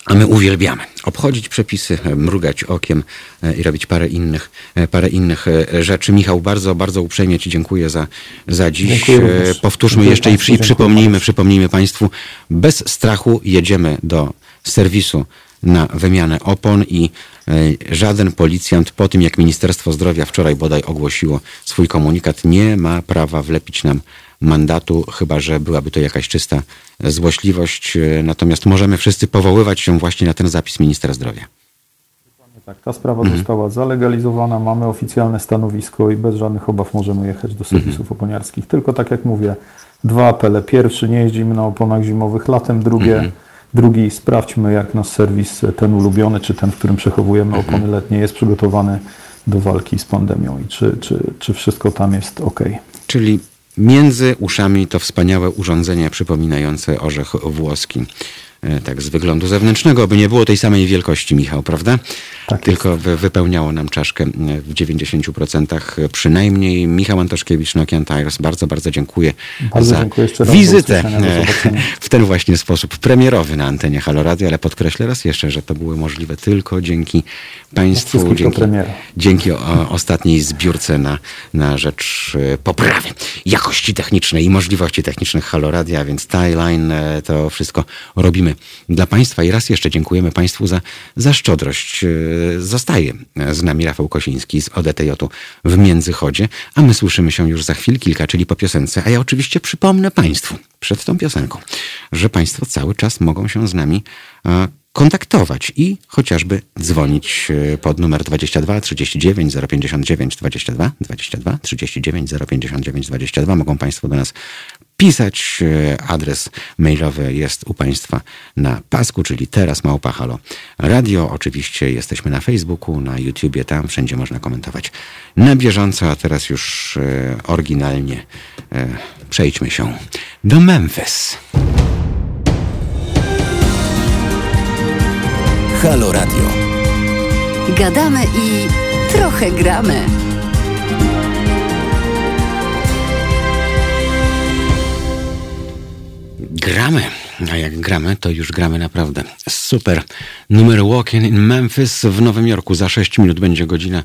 A my uwielbiamy obchodzić przepisy, mrugać okiem e, i robić parę innych, e, parę innych e, rzeczy. Michał, bardzo, bardzo uprzejmie Ci dziękuję za, za dziś. Powtórzmy dziękuję jeszcze Państwu, i, przypomnijmy, przypomnijmy Państwu, bez strachu jedziemy do serwisu na wymianę opon i żaden policjant po tym, jak Ministerstwo Zdrowia wczoraj bodaj ogłosiło swój komunikat, nie ma prawa wlepić nam mandatu, chyba że byłaby to jakaś czysta złośliwość. E, natomiast możemy wszyscy powoływać się właśnie na ten zapis ministra zdrowia. Tak, ta sprawa mhm. została zalegalizowana, mamy oficjalne stanowisko i bez żadnych obaw możemy jechać do serwisów mhm. oponiarskich. Tylko tak jak mówię, dwa apele. Pierwszy, nie jeździmy na oponach zimowych latem. Drugie, mhm. drugi, sprawdźmy jak nasz serwis, ten ulubiony, czy ten, w którym przechowujemy mhm. opony letnie, jest przygotowany do walki z pandemią i czy, czy, czy wszystko tam jest ok. Czyli Między uszami to wspaniałe urządzenie przypominające orzech włoski. E, tak z wyglądu zewnętrznego, by nie było tej samej wielkości, Michał, prawda? Tak Tylko wypełniało nam czaszkę e, w 90% przynajmniej. Michał Antoszkiewicz, Nokian Tires, bardzo, bardzo dziękuję bardzo za dziękuję wizytę e, w ten właśnie sposób premierowy na antenie Halo Radio, ale podkreślę raz jeszcze, że to było możliwe tylko dzięki Państwu, dzięki, dzięki o, ostatniej zbiórce na, na rzecz poprawy jakości technicznej i możliwości technicznych Halo Radia, więc Tyline to wszystko robimy dla Państwa i raz jeszcze dziękujemy Państwu za, za szczodrość. E, zostaje z nami Rafał Kosiński z ODTJ-u w Międzychodzie, a my słyszymy się już za chwil kilka, czyli po piosence. A ja oczywiście przypomnę Państwu przed tą piosenką, że Państwo cały czas mogą się z nami e, kontaktować i chociażby dzwonić e, pod numer 22 39 059 22 22 39 059 22. Mogą Państwo do nas pisać. E, adres mailowy jest u Państwa na pasku, czyli teraz małpa halo radio. Oczywiście jesteśmy na Facebooku, na YouTubie, tam wszędzie można komentować na bieżąco, a teraz już e, oryginalnie przejdźmy się do Memphis. Halo Radio. Gadamy i trochę gramy. Gramy. A jak gramy, to już gramy naprawdę. Super. Numer Walking in Memphis w Nowym Jorku. Za 6 minut będzie godzina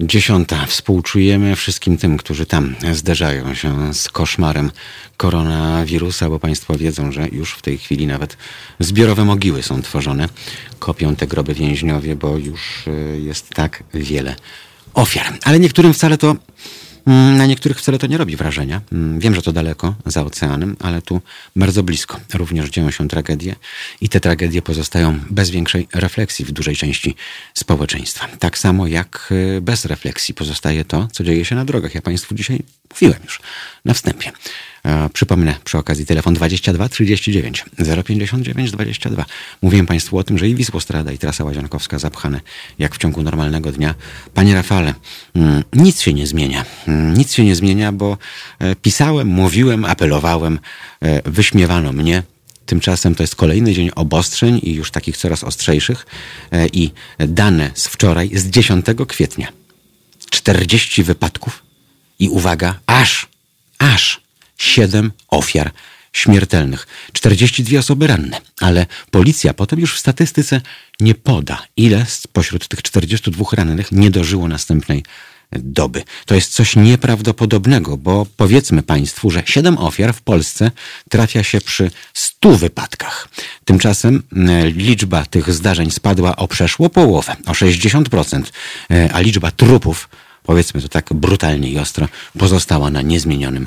Dziesiąta. Współczujemy wszystkim tym, którzy tam zderzają się z koszmarem koronawirusa, bo Państwo wiedzą, że już w tej chwili nawet zbiorowe mogiły są tworzone. Kopią te groby więźniowie, bo już y, jest tak wiele ofiar. Ale niektórym wcale to na niektórych wcale to nie robi wrażenia. Mm, wiem, że to daleko, za oceanem, ale tu bardzo blisko również dzieją się tragedie i te tragedie pozostają bez większej refleksji w dużej części społeczeństwa. Tak samo jak y, bez refleksji pozostaje to, co dzieje się na drogach. Ja Państwu dzisiaj mówiłem już na wstępie. E, przypomnę przy okazji telefon 22 39 059 22. Mówiłem Państwu o tym, że i Wisłostrada i trasa Łaziankowska zapchane jak w ciągu normalnego dnia. Panie Rafale, mm, nic się nie zmienia. Mm, nic się nie zmienia, bo e, pisałem, mówiłem, apelowałem, e, wyśmiewano mnie. Tymczasem to jest kolejny dzień obostrzeń i już takich coraz ostrzejszych. I dane z wczoraj, z 10 kwietnia. 40 wypadków i uwaga, aż, aż siedem ofiar śmiertelnych, 42 osoby ranne, ale policja potem już w statystyce nie poda, ile spośród tych 42 rannych nie dożyło następnej doby. To jest coś nieprawdopodobnego, bo powiedzmy Państwu, że 7 ofiar w Polsce trafia się przy 100 wypadkach. Tymczasem e, liczba tych zdarzeń spadła o przeszło połowę, o 60%, e, a liczba trupów, powiedzmy to tak brutalnie i ostro, pozostała na niezmienionym.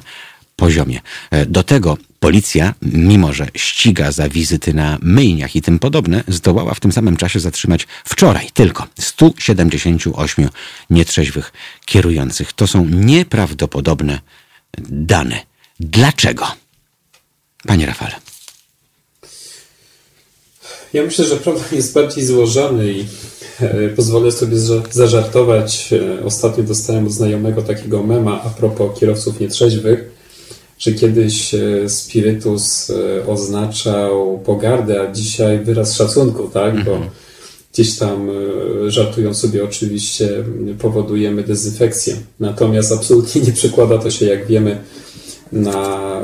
E, do tego policja, mimo że ściga za wizyty na myjniach i tym podobne, zdołała w tym samym czasie zatrzymać wczoraj tylko 178 nietrzeźwych kierujących. To są nieprawdopodobne dane. Dlaczego? Panie Rafale. Ja myślę, że problem jest bardziej złożony i e, pozwolę sobie zażartować. E, ostatnio dostałem od znajomego takiego mema a propos kierowców nietrzeźwych że kiedyś e, spirytus e, oznaczał pogardę, a dzisiaj wyraz szacunku, tak? Bo mhm. gdzieś tam e, żartują sobie oczywiście, powodujemy dezynfekcję. Natomiast absolutnie nie przekłada to się, jak wiemy, na,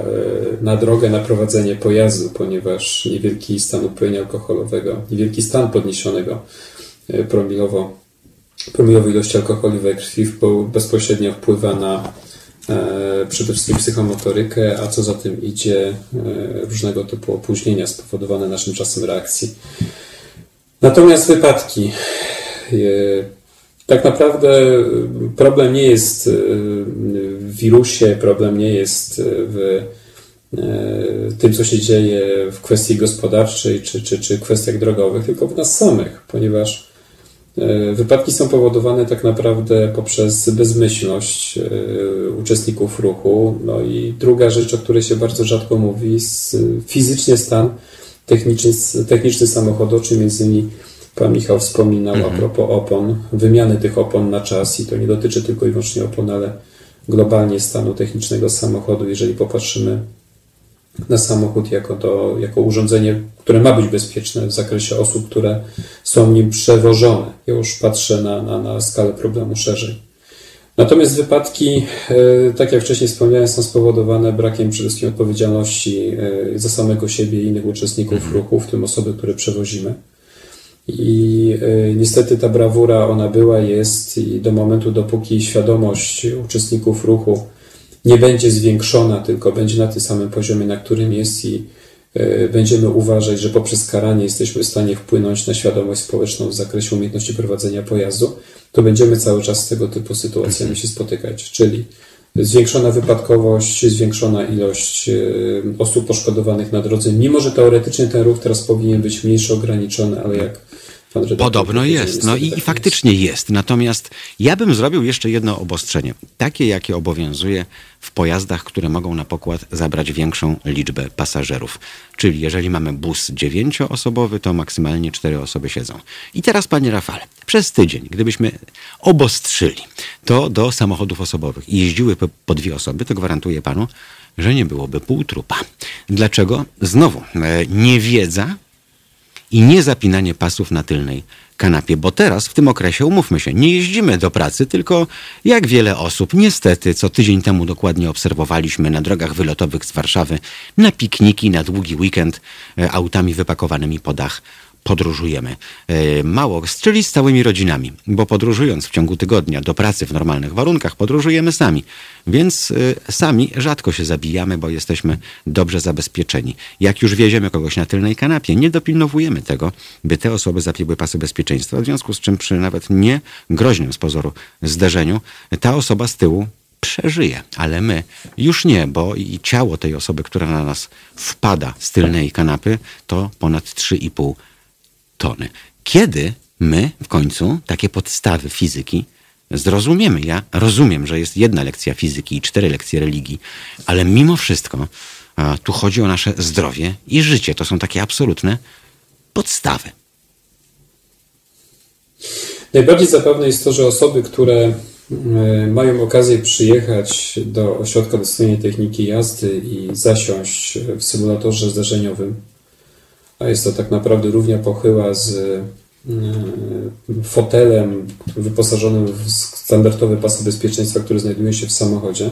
na drogę, na prowadzenie pojazdu, ponieważ niewielki stan upojenia alkoholowego, niewielki stan podniesionego promilowo, promilowej ilości alkoholu we krwi bezpośrednio wpływa na przede wszystkim psychomotorykę, a co za tym idzie e, różnego typu opóźnienia spowodowane naszym czasem reakcji. Natomiast wypadki. E, tak naprawdę problem nie jest w wirusie, problem nie jest w tym, co się dzieje w kwestii gospodarczej czy, czy, czy kwestiach drogowych, tylko w nas samych, ponieważ E, wypadki są powodowane tak naprawdę poprzez bezmyślność e, uczestników ruchu. No i druga rzecz, o której się bardzo rzadko mówi, fizyczny stan techniczny, techniczny samochodu, o czym między innymi Pan Michał wspominał mhm. a propos opon, wymiany tych opon na czas i to nie dotyczy tylko i wyłącznie opon, ale globalnie stanu technicznego samochodu. Jeżeli popatrzymy na samochód jako, to, jako urządzenie, które ma być bezpieczne w zakresie osób, które są nim przewożone. Ja już patrzę na, na, na skalę problemu szerzej. Natomiast wypadki, e, tak jak wcześniej wspomniałem, są spowodowane brakiem przede wszystkim odpowiedzialności e, za samego siebie i innych uczestników mhm. ruchu, w tym osoby, które przewozimy. I e, niestety ta brawura, ona była, jest i do momentu, dopóki świadomość uczestników ruchu nie będzie zwiększona, tylko będzie na tym samym poziomie, na którym jest i e, będziemy uważać, że poprzez karanie jesteśmy w stanie wpłynąć na świadomość społeczną w zakresie umiejętności prowadzenia pojazdu, to będziemy cały czas z tego typu sytuacjami się spotykać. Czyli zwiększona wypadkowość, zwiększona ilość e, osób poszkodowanych na drodze, mimo że teoretycznie ten ruch teraz powinien być mniejszy, ograniczony, ale jak Podobno jest, no i, tak i faktycznie jest. jest. Natomiast ja bym zrobił jeszcze jedno obostrzenie, takie jakie obowiązuje w pojazdach, które mogą na pokład zabrać większą liczbę pasażerów. Czyli jeżeli mamy bus dziewięcioosobowy, to maksymalnie cztery osoby siedzą. I teraz, panie Rafale, przez tydzień, gdybyśmy obostrzyli to do samochodów osobowych i jeździły po, po dwie osoby, to gwarantuję panu, że nie byłoby pół trupa. Dlaczego? Znowu, e, niewiedza i nie zapinanie pasów na tylnej kanapie, bo teraz w tym okresie, umówmy się, nie jeździmy do pracy, tylko jak wiele osób, niestety, co tydzień temu dokładnie obserwowaliśmy na drogach wylotowych z Warszawy, na pikniki, na długi weekend, e, autami wypakowanymi po dach podróżujemy. E, mało, czyli z całymi rodzinami, bo podróżując w ciągu tygodnia do pracy w normalnych warunkach, podróżujemy sami. Więc e, sami rzadko się zabijamy, bo jesteśmy dobrze zabezpieczeni. Jak już wieziemy kogoś na tylnej kanapie, nie dopilnowujemy tego, by te osoby zapięły pasy bezpieczeństwa, w związku z czym przy nawet nie groźnym z pozoru zderzeniu, ta osoba z tyłu przeżyje, ale my już nie, bo i ciało tej osoby, która na nas wpada z tylnej kanapy, to ponad 3,5 tony. Kiedy my w końcu takie podstawy fizyki zrozumiemy? Ja rozumiem, że jest jedna lekcja fizyki i cztery lekcje religii, ale mimo wszystko tu chodzi o nasze zdrowie i życie. To są takie absolutne podstawy. Najbardziej zabawne jest to, że osoby, które mają okazję przyjechać do ośrodka dostojnej techniki jazdy i zasiąść w symulatorze zdarzeniowym, a jest to tak naprawdę równia pochyła z e, fotelem wyposażonym w standardowe pasy bezpieczeństwa, które znajduje się w samochodzie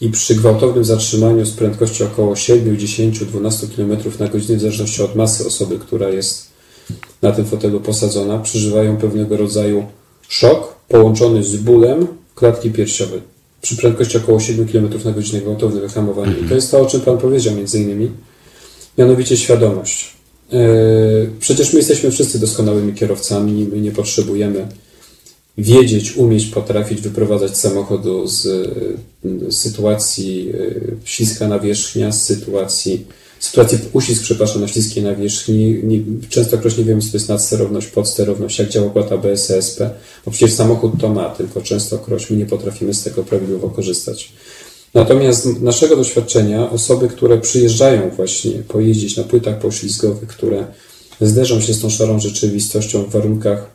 i przy gwałtownym zatrzymaniu z prędkością około 7, 10, 12 km na godzinę w zależności od masy osoby, która jest na tym fotelu posadzona, przeżywają pewnego rodzaju szok, połączony z bólem klatki piersiowej przy prędkości około 7 km na godzinę gwałtowne wyhamowanie. I to jest to, o czym Pan powiedział między innymi, mianowicie świadomość. E, przecież my jesteśmy wszyscy doskonałymi kierowcami, my nie potrzebujemy wiedzieć, umieć, potrafić wyprowadzać samochodu z, z sytuacji e, śliska nawierzchnia, z sytuacji sytuacji uścisk, przepraszam, na śliskiej nawierzchni. Nie, częstokroć nie wiemy, co to jest nadsterowność, podsterowność, jak działa układ ABS, ESP, bo przecież samochód to ma, tylko częstokroć my nie potrafimy z tego prawidłowo korzystać. Natomiast z naszego doświadczenia osoby, które przyjeżdżają właśnie pojeździć na płytach poślizgowych, które zderzą się z tą szarą rzeczywistością w warunkach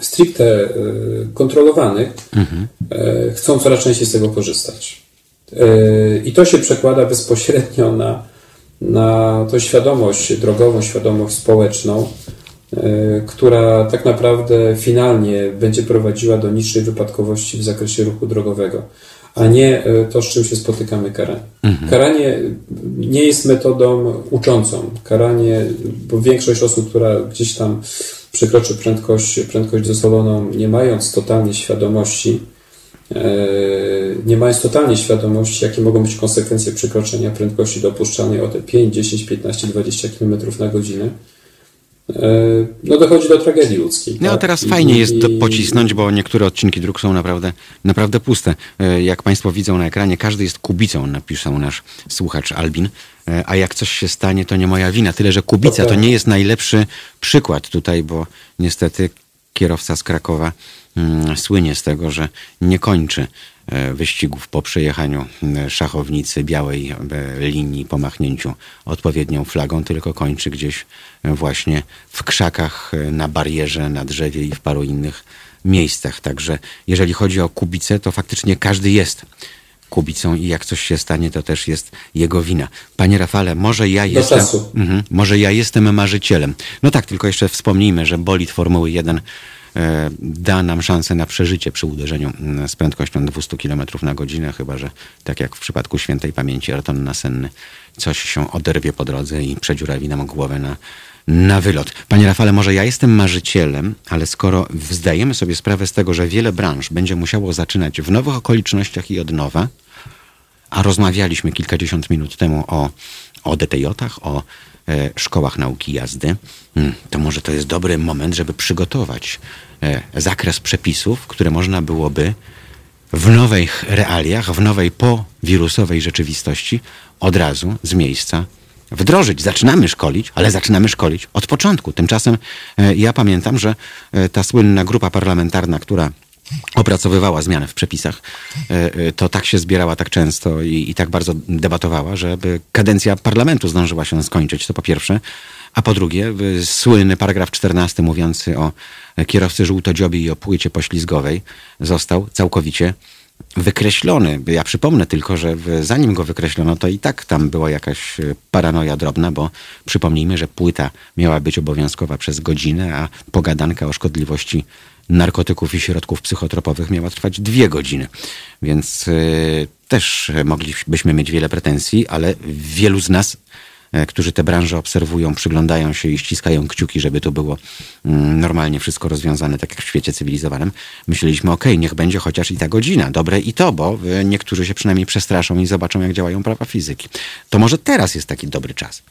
stricte y, kontrolowanych, mhm. y, chcą coraz częściej z tego korzystać. Y, I to się przekłada bezpośrednio na na tą świadomość drogową, świadomość społeczną, e, która tak naprawdę finalnie będzie prowadziła do niższej wypadkowości w zakresie ruchu drogowego, a nie e, to, z czym się spotykamy karanie. Mhm. Karanie nie jest metodą uczącą. Karanie, bo większość osób, która gdzieś tam przekroczy prędkość, prędkość dozwoloną, nie mając totalnie świadomości, E, nie mając totalnie świadomości, jakie mogą być konsekwencje przekroczenia prędkości dopuszczalnej o te 5, 10, 15, 20 km na godzinę, no dochodzi do tragedii ludzkiej. No tak? teraz I, fajnie jest to pocisnąć, bo niektóre odcinki dróg są naprawdę, naprawdę puste. E, jak Państwo widzą na ekranie, każdy jest kubicą, napisał nasz słuchacz Albin. A jak coś się stanie, to nie moja wina. Tyle, że kubica to, to nie jest najlepszy przykład tutaj, bo niestety kierowca z Krakowa Mm, słynie z tego, że nie kończy e, wyścigów po przejechaniu e, szachownicy białej e, linii po machnięciu odpowiednią flagą, tylko kończy gdzieś właśnie w krzakach, na barierze, na drzewie i w paru innych miejscach. Także jeżeli chodzi o Kubicę, to faktycznie każdy jest Kubicą i jak coś się stanie, to też jest jego wina. Panie Rafale, może ja jestem, mhm, może ja jestem marzycielem. No tak, tylko jeszcze wspomnijmy, że bolid Formuły 1 E, da nam szansę na przeżycie przy uderzeniu mm, z prędkością 200 km na godzinę, chyba że tak jak w przypadku świętej pamięci Arton Nasenny, coś się oderwie po drodze i przedziurawi nam głowę na, na wylot. Panie Rafale, może ja jestem marzycielem, ale skoro zdajemy sobie sprawę z tego, że wiele branż będzie musiało zaczynać w nowych okolicznościach i od nowa, a rozmawialiśmy kilkadziesiąt minut temu o, o DTJ-ach, o E, szkołach nauki jazdy, hmm, to może to jest dobry moment, żeby przygotować e, zakres przepisów, które można byłoby w nowych realiach, w nowej powirusowej rzeczywistości od razu z miejsca wdrożyć. Zaczynamy szkolić, ale zaczynamy szkolić od początku. Tymczasem e, ja pamiętam, że ta słynna grupa parlamentarna, która opracowywała zmiany w przepisach, e, e, to tak się zbierała tak często i, i tak bardzo debatowała, żeby kadencja parlamentu zdążyła się skończyć, to po pierwsze. A po drugie, słynny paragraf 14 mówiący o kierowcy żółtodziobie i o płycie poślizgowej został całkowicie wykreślony. Ja przypomnę tylko, że zanim go wykreślono, to i tak tam była jakaś e, paranoja drobna, bo przypomnijmy, że płyta miała być obowiązkowa przez godzinę, a pogadanka o szkodliwości narkotyków i środków psychotropowych miała trwać dwie godziny. Więc y, też moglibyśmy mieć wiele pretensji, ale wielu z nas e, którzy te branże obserwują, przyglądają się i ściskają kciuki, żeby to było mm, normalnie wszystko rozwiązane, tak jak w świecie cywilizowanym, myśleliśmy, okej, okay, niech będzie chociaż i ta godzina, dobre i to, bo e, niektórzy się przynajmniej przestraszą i zobaczą, jak działają prawa fizyki. To może teraz jest taki dobry czas.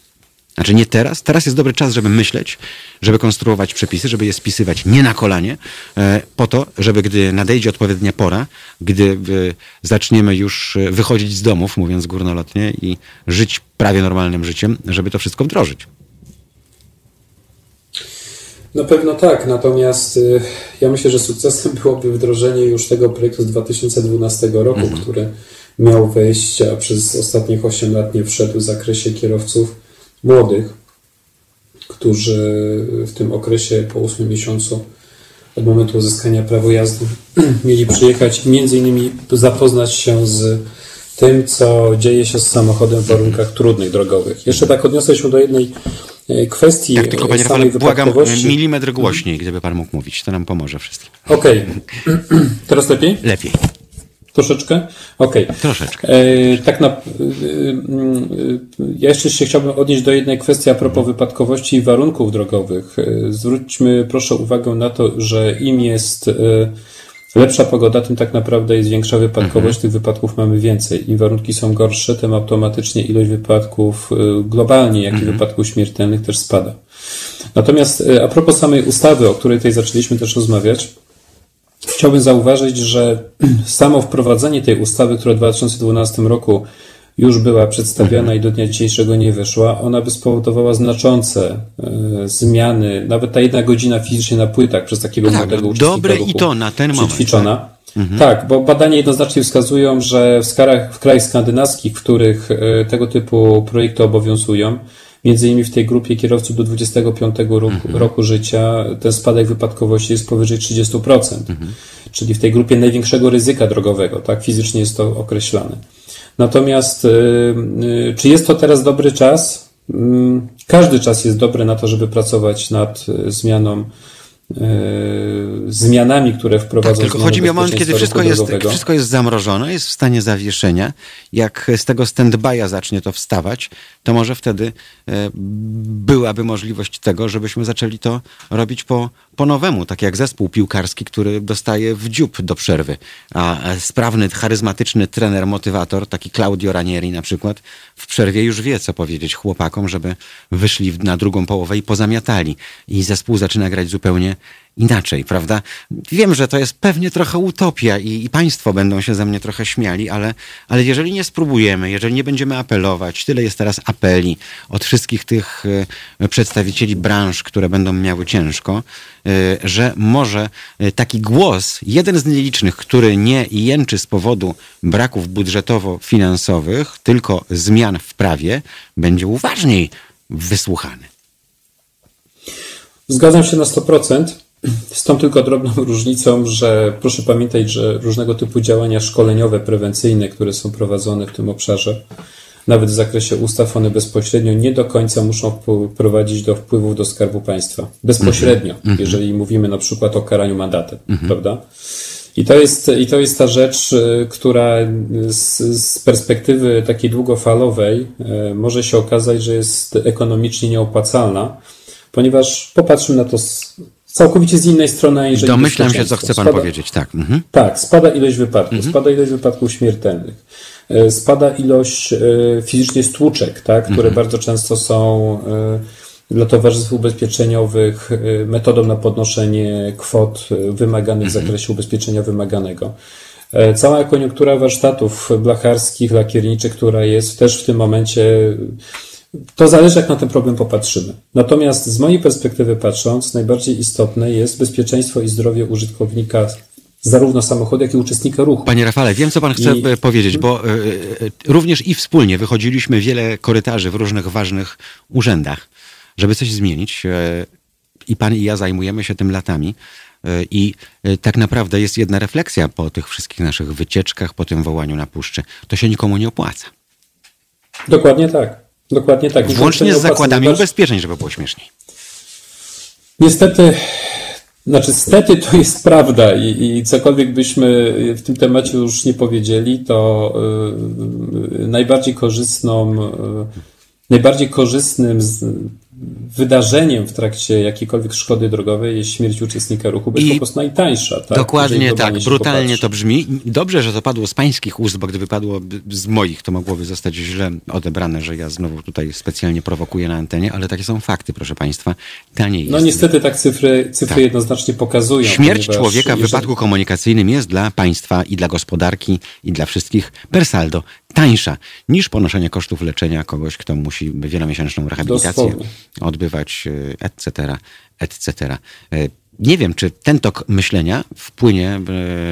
Znaczy nie teraz. Teraz jest dobry czas, żeby myśleć, żeby konstruować przepisy, żeby je spisywać nie na kolanie, e, po to, żeby gdy nadejdzie odpowiednia pora, gdy e, zaczniemy już e, wychodzić z domów, mówiąc górnolotnie, i żyć prawie normalnym życiem, żeby to wszystko wdrożyć. Na pewno tak, natomiast ja myślę, że sukcesem byłoby wdrożenie już tego projektu z 2012 roku, mhm. który miał wejść, a przez ostatnich 8 lat nie wszedł w zakresie kierowców młodych, którzy w tym okresie po 8 miesiącu od momentu uzyskania prawa jazdy mieli przyjechać i między innymi zapoznać się z tym, co dzieje się z samochodem w warunkach trudnych drogowych. Jeszcze tak odniosę się do jednej e, kwestii. Tak, tylko panie Rafale, błagam milimetr głośniej, gdyby pan mógł mówić. To nam pomoże wszystkim. Okej. Okay. Teraz lepiej? Lepiej. Troszeczkę? Okej. Okay. Troszeczkę. E, tak na, e, e, ja jeszcze się chciałbym odnieść do jednej kwestii a propos wypadkowości i warunków drogowych. E, zwróćmy proszę uwagę na to, że im jest e, lepsza pogoda, tym tak naprawdę jest większa wypadkowość, mhm. tych wypadków mamy więcej. Im warunki są gorsze, tym automatycznie ilość wypadków globalnie, jak i mhm. wypadków śmiertelnych też spada. Natomiast a propos samej ustawy, o której tutaj zaczęliśmy też rozmawiać, Chciałbym zauważyć, że samo wprowadzenie tej ustawy, która w 2012 roku już była przedstawiona i do dnia dzisiejszego nie wyszła, ona by spowodowała znaczące e, zmiany, nawet ta jedna godzina fizycznie na płytach przez takiego tak, młodego uczestnika Dobre i to na ten moment. Ćwiczona. Tak. Mhm. tak, bo badania jednoznacznie wskazują, że w, skarach, w krajach skandynawskich, w których e, tego typu projekty obowiązują, Między innymi w tej grupie kierowców do 25 roku, mhm. roku życia ten spadek wypadkowości jest powyżej 30%. Mhm. Czyli w tej grupie największego ryzyka drogowego, tak fizycznie jest to określane. Natomiast yy, czy jest to teraz dobry czas? Yy, każdy czas jest dobry na to, żeby pracować nad y, zmianą zmianami, które wprowadzą. Tak, tylko chodzi mi o moment, kiedy wszystko jest, wszystko jest zamrożone, jest w stanie zawieszenia. Jak z tego stand-by'a zacznie to wstawać, to może wtedy e, byłaby możliwość tego, żebyśmy zaczęli to robić po, po nowemu, tak jak zespół piłkarski, który dostaje w dziób do przerwy. A sprawny, charyzmatyczny trener, motywator, taki Claudio Ranieri na przykład, w przerwie już wie, co powiedzieć chłopakom, żeby wyszli na drugą połowę i pozamiatali. I zespół zaczyna grać zupełnie inaczej, prawda? Wiem, że to jest pewnie trochę utopia i, i, państwo będą się ze mnie trochę śmiali, ale, ale jeżeli nie spróbujemy, jeżeli nie będziemy apelować, tyle jest teraz apeli od wszystkich tych y, przedstawicieli branż, które będą miały ciężko, y, że może y, taki głos, jeden z nielicznych, który nie jęczy z powodu braków budżetowo-finansowych, tylko zmian w prawie, będzie uważniej wysłuchany. Zgadzam się na 100%. Z tą tylko drobną różnicą, że proszę pamiętać, że różnego typu działania szkoleniowe, prewencyjne, które są prowadzone w tym obszarze, nawet w zakresie ustaw, one bezpośrednio nie do końca muszą prowadzić do wpływów do skarbu państwa. Bezpośrednio, mm -hmm. jeżeli mówimy na przykład o karaniu mandatem, mm -hmm. prawda? I to jest, i to jest ta rzecz, y, która z, z perspektywy takiej długofalowej y, może się okazać, że jest ekonomicznie nieopłacalna, ponieważ popatrzmy na to z całkowicie z innej strony. Jeżeli Domyślam się, co chce pan spada, powiedzieć, tak. Mhm. Tak, spada ilość wypadków, mhm. spada ilość wypadków śmiertelnych, e, spada ilość e, fizycznie stłuczek, tak, które mhm. bardzo często są e, dla towarzystw ubezpieczeniowych metodą na podnoszenie kwot wymaganych w mhm. zakresie ubezpieczenia wymaganego. Cała koniunktura warsztatów blacharskich, lakierniczych, która jest też w tym momencie to zależy, jak na ten problem popatrzymy. Natomiast z mojej perspektywy patrząc, najbardziej istotne jest bezpieczeństwo i zdrowie użytkownika zarówno samochodu, jak i uczestnika ruchu. Panie Rafale, wiem, co pan chce I... powiedzieć, bo y, również i wspólnie wychodziliśmy wiele korytarzy w różnych ważnych urzędach, żeby coś zmienić. I pan i ja zajmujemy się tym latami. I tak naprawdę jest jedna refleksja po tych wszystkich naszych wycieczkach, po tym wołaniu na puszczy. To się nikomu nie opłaca. Dokładnie tak. Dokładnie tak. Włącznie z zakładami ubezpieczeń, żeby było śmieszniej. Niestety, znaczy stety to jest prawda i, i cokolwiek byśmy w tym temacie już nie powiedzieli, to y, najbardziej korzystną, y, najbardziej korzystnym z, wydarzeniem w trakcie jakiejkolwiek szkody drogowej jest śmierć uczestnika ruchu, bo jest po prostu najtańsza. Tak? Dokładnie tak, brutalnie to brzmi. Dobrze, że to padło z pańskich ust, bo gdyby padło z moich, to mogłoby zostać źle odebrane, że ja znowu tutaj specjalnie prowokuję na antenie, ale takie są fakty, proszę państwa. Taniej no jest. No niestety tak cyfry, cyfry tak. jednoznacznie pokazują. Śmierć człowieka w jeżeli... wypadku komunikacyjnym jest dla państwa i dla gospodarki i dla wszystkich per saldo tańsza niż ponoszenie kosztów leczenia kogoś, kto musi wielomiesięczną rehabilitację Dosłownie. odbywać, etc., etc. E, nie wiem, czy ten tok myślenia wpłynie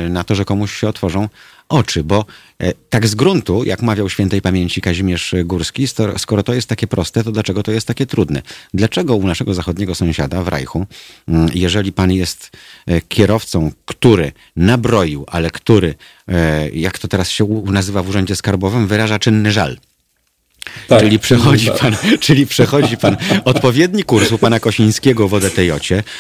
e, na to, że komuś się otworzą oczy, bo e, tak z gruntu, jak mawiał świętej pamięci Kazimierz Górski, skoro to jest takie proste, to dlaczego to jest takie trudne? Dlaczego u naszego zachodniego sąsiada w Rajchu, mm, jeżeli pan jest e, kierowcą, który nabroił, ale który, e, jak to teraz się nazywa w urzędzie skarbowym, wyraża czynny żal, tak, czyli, przechodzi tak. pan, czyli przechodzi pan odpowiedni kurs u pana Kosińskiego w odtj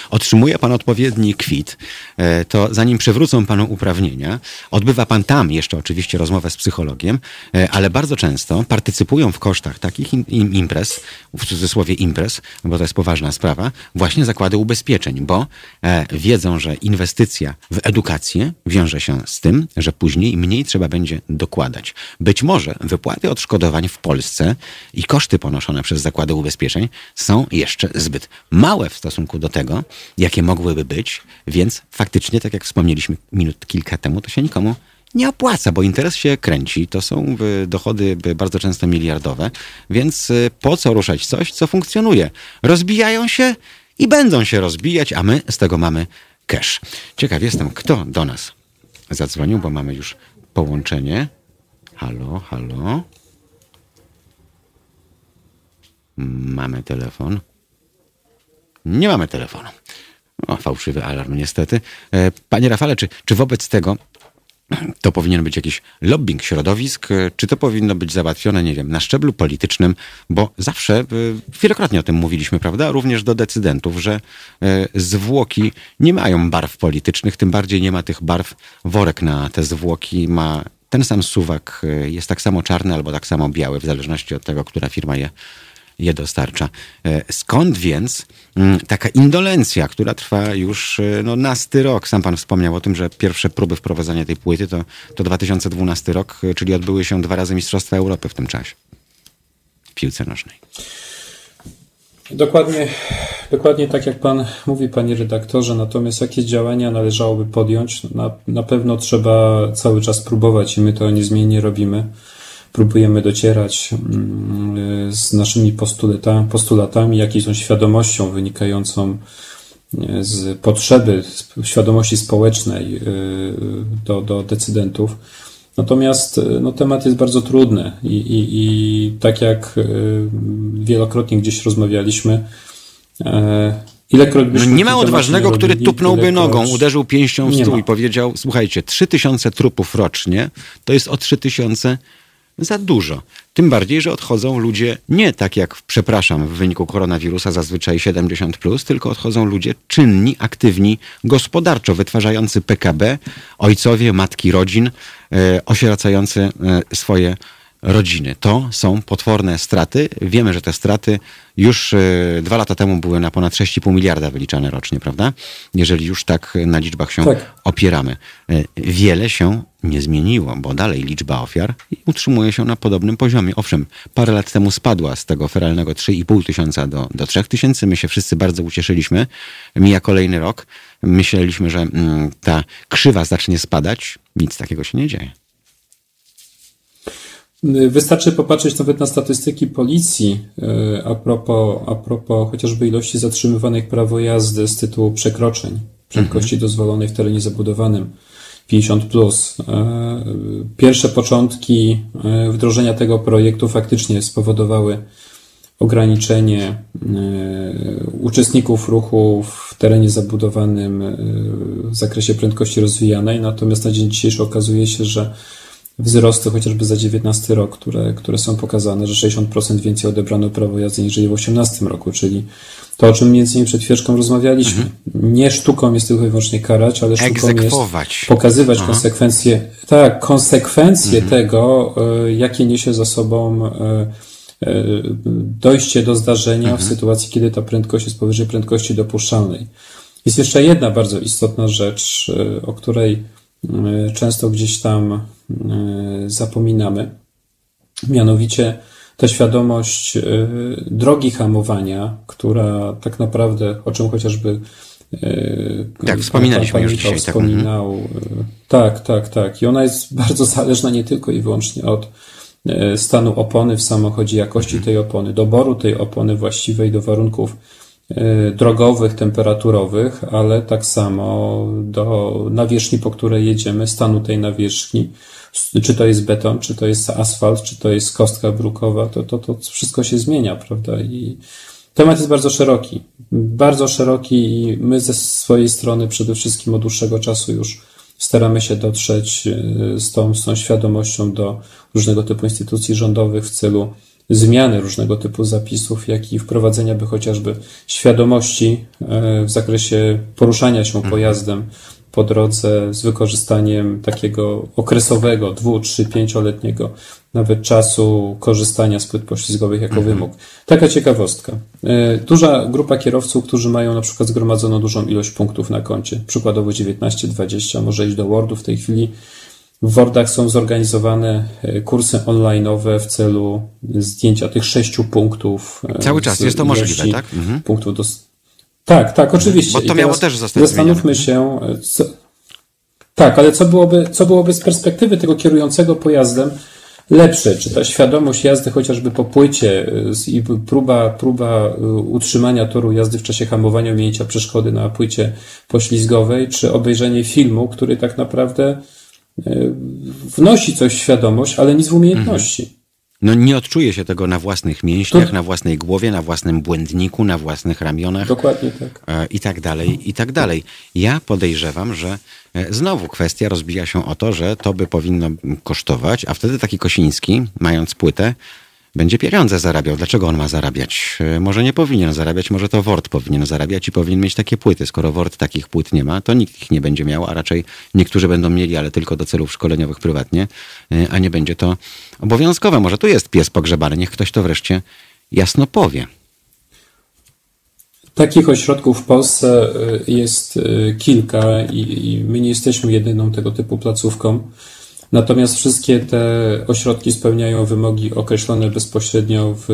otrzymuje pan odpowiedni kwit, e, to zanim przywrócą panu uprawnienia, odbywa pan tam jeszcze oczywiście rozmowę z psychologiem, e, ale bardzo często partycypują w kosztach takich imprez, w cudzysłowie imprez, bo to jest poważna sprawa, właśnie zakłady ubezpieczeń, bo e, wiedzą, że inwestycja w edukację wiąże się z tym, że później mniej trzeba będzie dokładać. Być może wypłaty odszkodowań w Polsce Polsce i koszty ponoszone przez zakłady ubezpieczeń są jeszcze zbyt małe w stosunku do tego, jakie mogłyby być, więc faktycznie, tak jak wspomnieliśmy minut kilka temu, to się nikomu nie opłaca, bo interes się kręci. To są dochody bardzo często miliardowe, więc y, po co ruszać coś, co funkcjonuje? Rozbijają się i będą się rozbijać, a my z tego mamy cash. Ciekaw jestem, kto do nas zadzwonił, bo mamy już połączenie. Halo, halo. Mamy telefon. Nie mamy telefonu. O, fałszywy alarm, niestety. E, panie Rafale, czy, czy wobec tego to powinien być jakiś lobbying środowisk, e, czy to powinno być załatwione, nie wiem, na szczeblu politycznym, bo zawsze, e, wielokrotnie o tym mówiliśmy, prawda, również do decydentów, że zwłoki nie mają barw politycznych, tym bardziej nie ma tych barw, worek na te zwłoki ma ten sam suwak, jest tak samo czarny albo tak samo biały, w zależności od tego, która firma je je dostarcza. E, skąd więc mm, taka indolencja, która trwa już e, no, nasty rok? Sam pan wspomniał o tym, że pierwsze próby wprowadzenia tej płyty to, to 2012 rok, e, czyli odbyły się dwa razy Mistrzostwa Europy w tym czasie w piłce nożnej. Dokładnie, dokładnie tak jak Pan mówi, Panie redaktorze, natomiast jakie działania należałoby podjąć? Na, na pewno trzeba cały czas próbować i my to niezmiennie robimy próbujemy docierać mm, z naszymi postulatami, postulatami jakiej są świadomością wynikającą e, z potrzeby, świadomości społecznej e, do, do decydentów. Natomiast e, no, temat jest bardzo trudny i, i, i tak jak wielokrotnie gdzieś rozmawialiśmy, no nie ma odważnego, który tupnąłby nogą, uderzył pięścią w stół i powiedział: Słuchajcie, 3000 trupów rocznie to jest o 3000 za dużo. Tym bardziej, że odchodzą ludzie nie tak jak, przepraszam, w wyniku koronawirusa zazwyczaj 70, plus, tylko odchodzą ludzie czynni, aktywni, gospodarczo wytwarzający PKB, ojcowie, matki rodzin, e, osieracający e, swoje rodziny. To są potworne straty. Wiemy, że te straty już e, dwa lata temu były na ponad 6,5 miliarda wyliczane rocznie, prawda? Jeżeli już tak na liczbach się tak. opieramy. E, wiele się nie zmieniło, bo dalej liczba ofiar utrzymuje się na podobnym poziomie. Owszem, parę lat temu spadła z tego feralnego 3,5 tysiąca do, do 3 tysięcy. My się wszyscy bardzo ucieszyliśmy. Mija kolejny rok. Myśleliśmy, że mm, ta krzywa zacznie spadać. Nic takiego się nie dzieje. Wystarczy popatrzeć nawet na statystyki policji e, a propos, a propos chociażby ilości zatrzymywanych prawo jazdy z tytułu przekroczeń prędkości mhm. dozwolonej w terenie zabudowanym 50. Plus. E, pierwsze początki e, wdrożenia tego projektu faktycznie spowodowały ograniczenie uczestników ruchu w terenie zabudowanym w zakresie prędkości rozwijanej, natomiast na dzień dzisiejszy okazuje się, że wzrosty chociażby za 19 rok, które, które są pokazane, że 60% więcej odebrano prawo jazdy niż w 2018 roku, czyli to, o czym między innymi przed chwileczką rozmawialiśmy. Mhm. Nie sztuką jest tylko i wyłącznie karać, ale sztuką Egzekwować. jest pokazywać Aha. konsekwencje, tak, konsekwencje mhm. tego, e, jakie niesie za sobą e, dojście do zdarzenia mhm. w sytuacji, kiedy ta prędkość jest powyżej prędkości dopuszczalnej. Jest jeszcze jedna bardzo istotna rzecz, o której często gdzieś tam zapominamy. Mianowicie ta świadomość drogi hamowania, która tak naprawdę, o czym chociażby tak, wspominaliśmy już dzisiaj. Tak. Mhm. Wspominał. Tak, tak, tak. I ona jest bardzo zależna nie tylko i wyłącznie od e, stanu opony w samochodzie, jakości tej opony, doboru tej opony właściwej do warunków e, drogowych, temperaturowych, ale tak samo do nawierzchni, po której jedziemy, stanu tej nawierzchni, czy to jest beton, czy to jest asfalt, czy to jest kostka brukowa, to, to, to wszystko się zmienia, prawda? I Temat jest bardzo szeroki. Bardzo szeroki i my ze swojej strony przede wszystkim od dłuższego czasu już staramy się dotrzeć e, z tą, z tą świadomością do różnego typu instytucji rządowych w celu zmiany różnego typu zapisów, jak i wprowadzenia by chociażby świadomości e, w zakresie poruszania się mhm. pojazdem po drodze z wykorzystaniem takiego okresowego, dwu, trzy, pięcioletniego nawet czasu korzystania z płyt poślizgowych jako mhm. wymóg. Taka ciekawostka. E, duża grupa kierowców, którzy mają na przykład zgromadzoną dużą ilość punktów na koncie, przykładowo 19, 20, może iść do Wordu w tej chwili. W Wordach są zorganizowane e, kursy online'owe w celu zdjęcia tych sześciu punktów. E, Cały czas jest to możliwe, tak? Mhm. Punktów do... Tak, tak, oczywiście. Bo to miało też zostać Zastanówmy się, co... tak, ale co byłoby, co byłoby z perspektywy tego kierującego pojazdem, lepsze, czy ta świadomość jazdy chociażby po płycie i próba, próba utrzymania toru jazdy w czasie hamowania, umiejęcia przeszkody na płycie poślizgowej, czy obejrzenie filmu, który tak naprawdę wnosi coś w świadomość, ale nic w umiejętności. Mhm. No nie odczuje się tego na własnych mięśniach, to... na własnej głowie, na własnym błędniku, na własnych ramionach. Dokładnie tak. E, I tak dalej, i tak dalej. Ja podejrzewam, że e, znowu kwestia rozbija się o to, że to by powinno kosztować, a wtedy taki Kosiński, mając płytę, będzie pieniądze zarabiał. Dlaczego on ma zarabiać? E, może nie powinien zarabiać, może to Word powinien zarabiać i powinien mieć takie płyty. Skoro Word takich płyt nie ma, to nikt ich nie będzie miał, a raczej niektórzy będą mieli, ale tylko do celów szkoleniowych prywatnie, e, a nie będzie to obowiązkowe. Może tu jest pies pogrzebany, niech ktoś to wreszcie jasno powie. Takich ośrodków w Polsce e, jest kilka i, my nie jesteśmy jedyną tego typu placówką. Natomiast wszystkie te ośrodki spełniają wymogi określone bezpośrednio w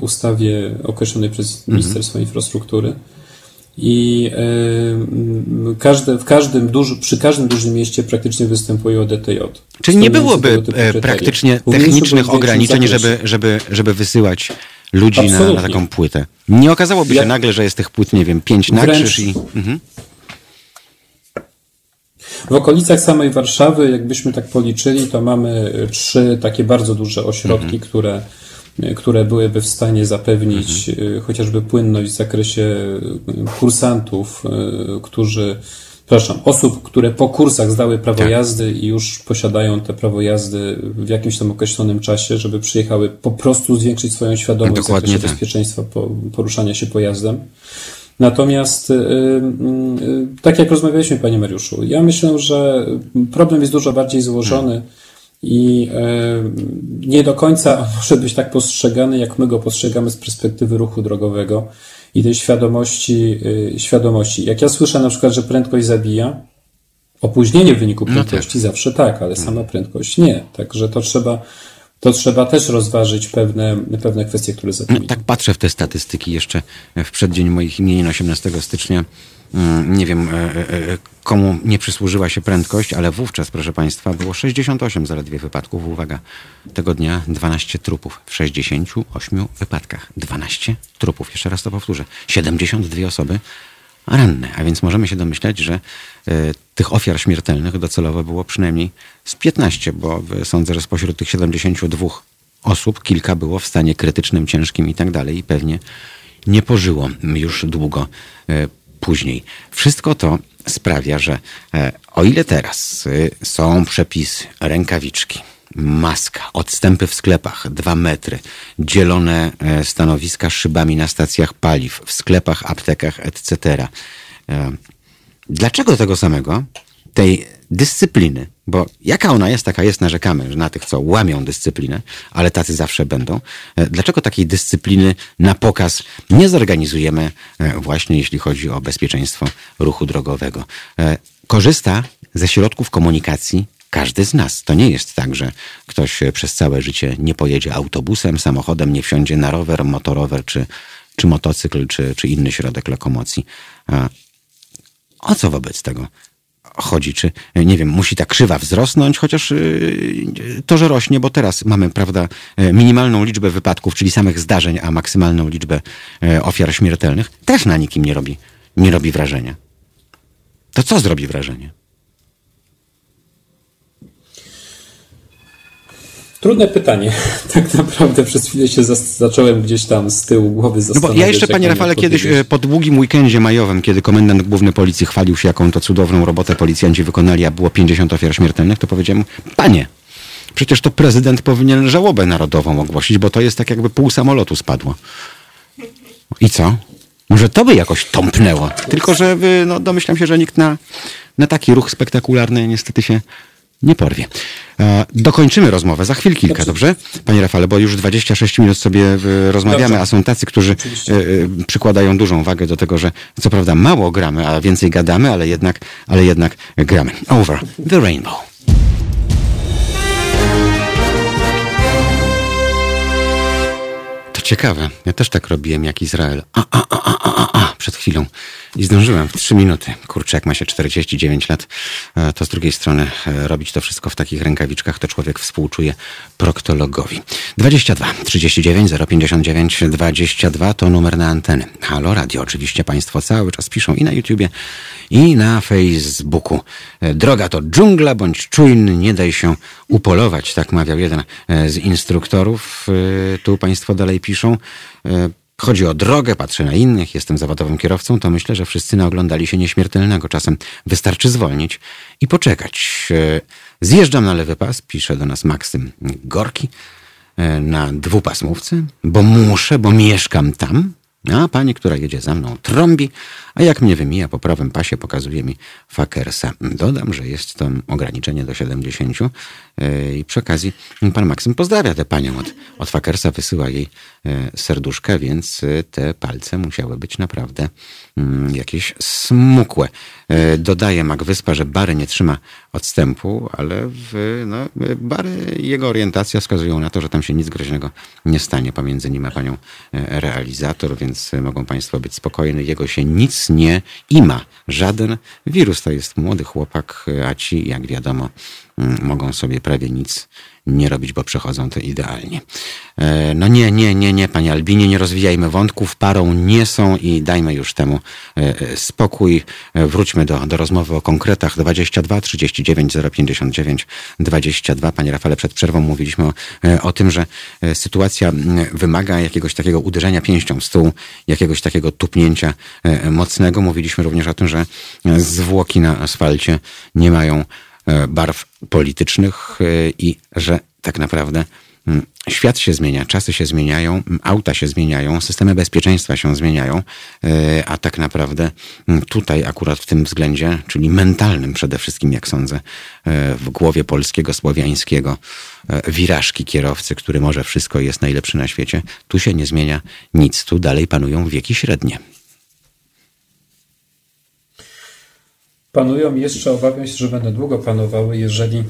ustawie określonej przez mhm. Ministerstwo mhm. Infrastruktury. I y, każde, w każdym duży, przy każdym dużym mieście praktycznie występuje ODTJ. Czyli nie byłoby e, praktycznie technicznych ograniczeń, żeby, żeby, żeby wysyłać ludzi na, na, taką płytę. Nie okazałoby się nagle, że jest tych płyt, nie wiem, pięć na krzyż i... Mhm. W okolicach samej Warszawy, jakbyśmy tak policzyli, to mamy trzy takie bardzo duże ośrodki, mhm. które, które byłyby w stanie zapewnić mhm. E, chociażby płynność w zakresie kursantów, którzy przepraszam, osób, które po kursach zdały prawo tak. jazdy i już posiadają te prawo jazdy w jakimś tam określonym czasie, żeby przyjechały po prostu zwiększyć swoją świadomość Dokładnie w zakresie tak. bezpieczeństwa poruszania się pojazdem. Natomiast, y, y, y, tak jak rozmawialiśmy, Panie Mariuszu, ja myślę, że problem jest dużo bardziej złożony i nie do końca może być tak postrzegany, jak my go postrzegamy z perspektywy ruchu drogowego i tej świadomości, świadomości. Jak ja słyszę na przykład, że prędkość zabija, opóźnienie w wyniku prędkości no zawsze tak, ale sama prędkość nie. Także to trzeba to trzeba też rozważyć pewne, pewne kwestie, które za no, Tak patrzę w te statystyki jeszcze w przeddzień moich imienin 18 stycznia. Mm, nie wiem, e, e, e, komu nie przysłużyła się prędkość, ale wówczas, proszę Państwa, było 68 zaledwie wypadków. Uwaga, tego dnia 12 trupów. W 68 wypadkach 12 trupów. Jeszcze raz to powtórzę. 72 osoby ranne, a więc możemy się domyślać, że y, tych ofiar śmiertelnych docelowo było przynajmniej z 15, bo sądzę, że spośród tych 72 osób kilka było w stanie krytycznym, ciężkim i tak dalej i pewnie nie pożyło już długo y, później. Wszystko to sprawia, że y, o ile teraz są przepisy, rękawiczki, maska, odstępy w sklepach, dwa metry, dzielone e, stanowiska szybami na stacjach paliw, w sklepach, aptekach, etc. E, dlaczego tego samego, tej dyscypliny, bo jaka ona jest, taka jest, narzekamy na tych, co łamią dyscyplinę, ale tacy zawsze będą. E, dlaczego takiej dyscypliny na pokaz nie zorganizujemy właśnie, jeśli chodzi o bezpieczeństwo ruchu drogowego? Korzysta ze środków komunikacji każdy z nas. To nie jest tak, że ktoś przez całe życie nie pojedzie autobusem, samochodem, nie wsiądzie na rower, motorower czy, czy motocykl, czy, czy inny środek lokomocji. O co wobec tego chodzi? Czy, nie wiem, musi ta krzywa wzrosnąć, chociaż yy, to, że rośnie, bo teraz mamy, prawda, minimalną liczbę wypadków, czyli samych zdarzeń, a maksymalną liczbę ofiar śmiertelnych, też na nikim nie robi, nie robi wrażenia. To co zrobi wrażenie? Trudne pytanie. Tak naprawdę przez chwilę się zacząłem gdzieś tam z tyłu głowy zastanawiać. No bo ja jeszcze, panie Rafale, kiedyś e, po długim weekendzie majowym, kiedy komendant główny policji chwalił się, jaką to cudowną robotę policjanci wykonali, a było 50 ofiar śmiertelnych, to powiedziałem, panie, przecież to prezydent powinien żałobę narodową ogłosić, bo to jest tak jakby pół samolotu spadło. I co? Może to by jakoś tąpnęło. Tylko, że no, domyślam się, że nikt na, na taki ruch spektakularny niestety się nie porwie. E, dokończymy rozmowę za chwil kilka, dobrze? Panie Rafale, bo już 26 minut sobie e, rozmawiamy, a są tacy, którzy. E, przykładają dużą wagę do tego, że co prawda mało gramy, a więcej gadamy, ale jednak, ale jednak gramy. Over the Rainbow. To ciekawe. Ja też tak robiłem jak Izrael. A, a, a, a, a, przed chwilą. I zdążyłem w trzy minuty. Kurczę, jak ma się 49 lat, e, to z drugiej strony e, robić to wszystko w takich rękawiczkach, to człowiek współczuje proktologowi. 22 39 059 22 to numer na anteny. Halo Radio. Oczywiście Państwo cały czas piszą i na YouTubie, i na Facebooku. E, droga to dżungla, bądź czujny, nie daj się upolować, tak mawiał jeden z instruktorów. Tu Państwo dalej piszą. Chodzi o drogę, patrzę na innych, jestem zawodowym kierowcą, to myślę, że wszyscy naoglądali się nieśmiertelnego. Czasem wystarczy zwolnić i poczekać. E, zjeżdżam na lewy pas, pisze do nas Maksym Gorki, e, na dwupasmówce, bo muszę, bo mieszkam tam. A pani, która jedzie za mną, trąbi, a jak mnie wymija po prawym pasie, pokazuje mi fakersa. Dodam, że jest to ograniczenie do 70 e, i przy okazji pan Maksym pozdrawia tę panią od, od fakersa, wysyła jej e, serduszkę, więc e, te palce musiały być naprawdę jakieś smukłe. Dodaje Magwyspa, że Bary nie trzyma odstępu, ale w, no, Bary jego orientacja wskazują na to, że tam się nic groźnego nie stanie pomiędzy nim a panią realizator, więc mogą państwo być spokojni, jego się nic nie ima. Żaden wirus to jest młody chłopak, a ci, jak wiadomo, mm, mogą sobie prawie nic nie robić, bo przechodzą to idealnie. E, no nie, nie, nie, nie, panie Albinie, nie rozwijajmy wątków, parą nie są i dajmy już temu e, e, spokój. Wróćmy do, do rozmowy o konkretach. 22 39 059 22. Panie Rafale, przed przerwą mówiliśmy o, o tym, że sytuacja wymaga jakiegoś takiego uderzenia pięścią w stół, jakiegoś takiego tupnięcia mocnego. Mówiliśmy również o tym, że zwłoki na asfalcie nie mają barw politycznych e, i że tak naprawdę mm, świat się zmienia, czasy się zmieniają, auta się zmieniają, systemy bezpieczeństwa się zmieniają, e, a tak naprawdę mm, tutaj akurat w tym względzie, czyli mentalnym przede wszystkim, jak sądzę, w głowie polskiego, słowiańskiego wirażki kierowcy, który może wszystko jest najlepszy na świecie, tu się nie zmienia nic, tu dalej panują wieki średnie. Panują jeszcze, obawiam się, że będą długo panowały, jeżeli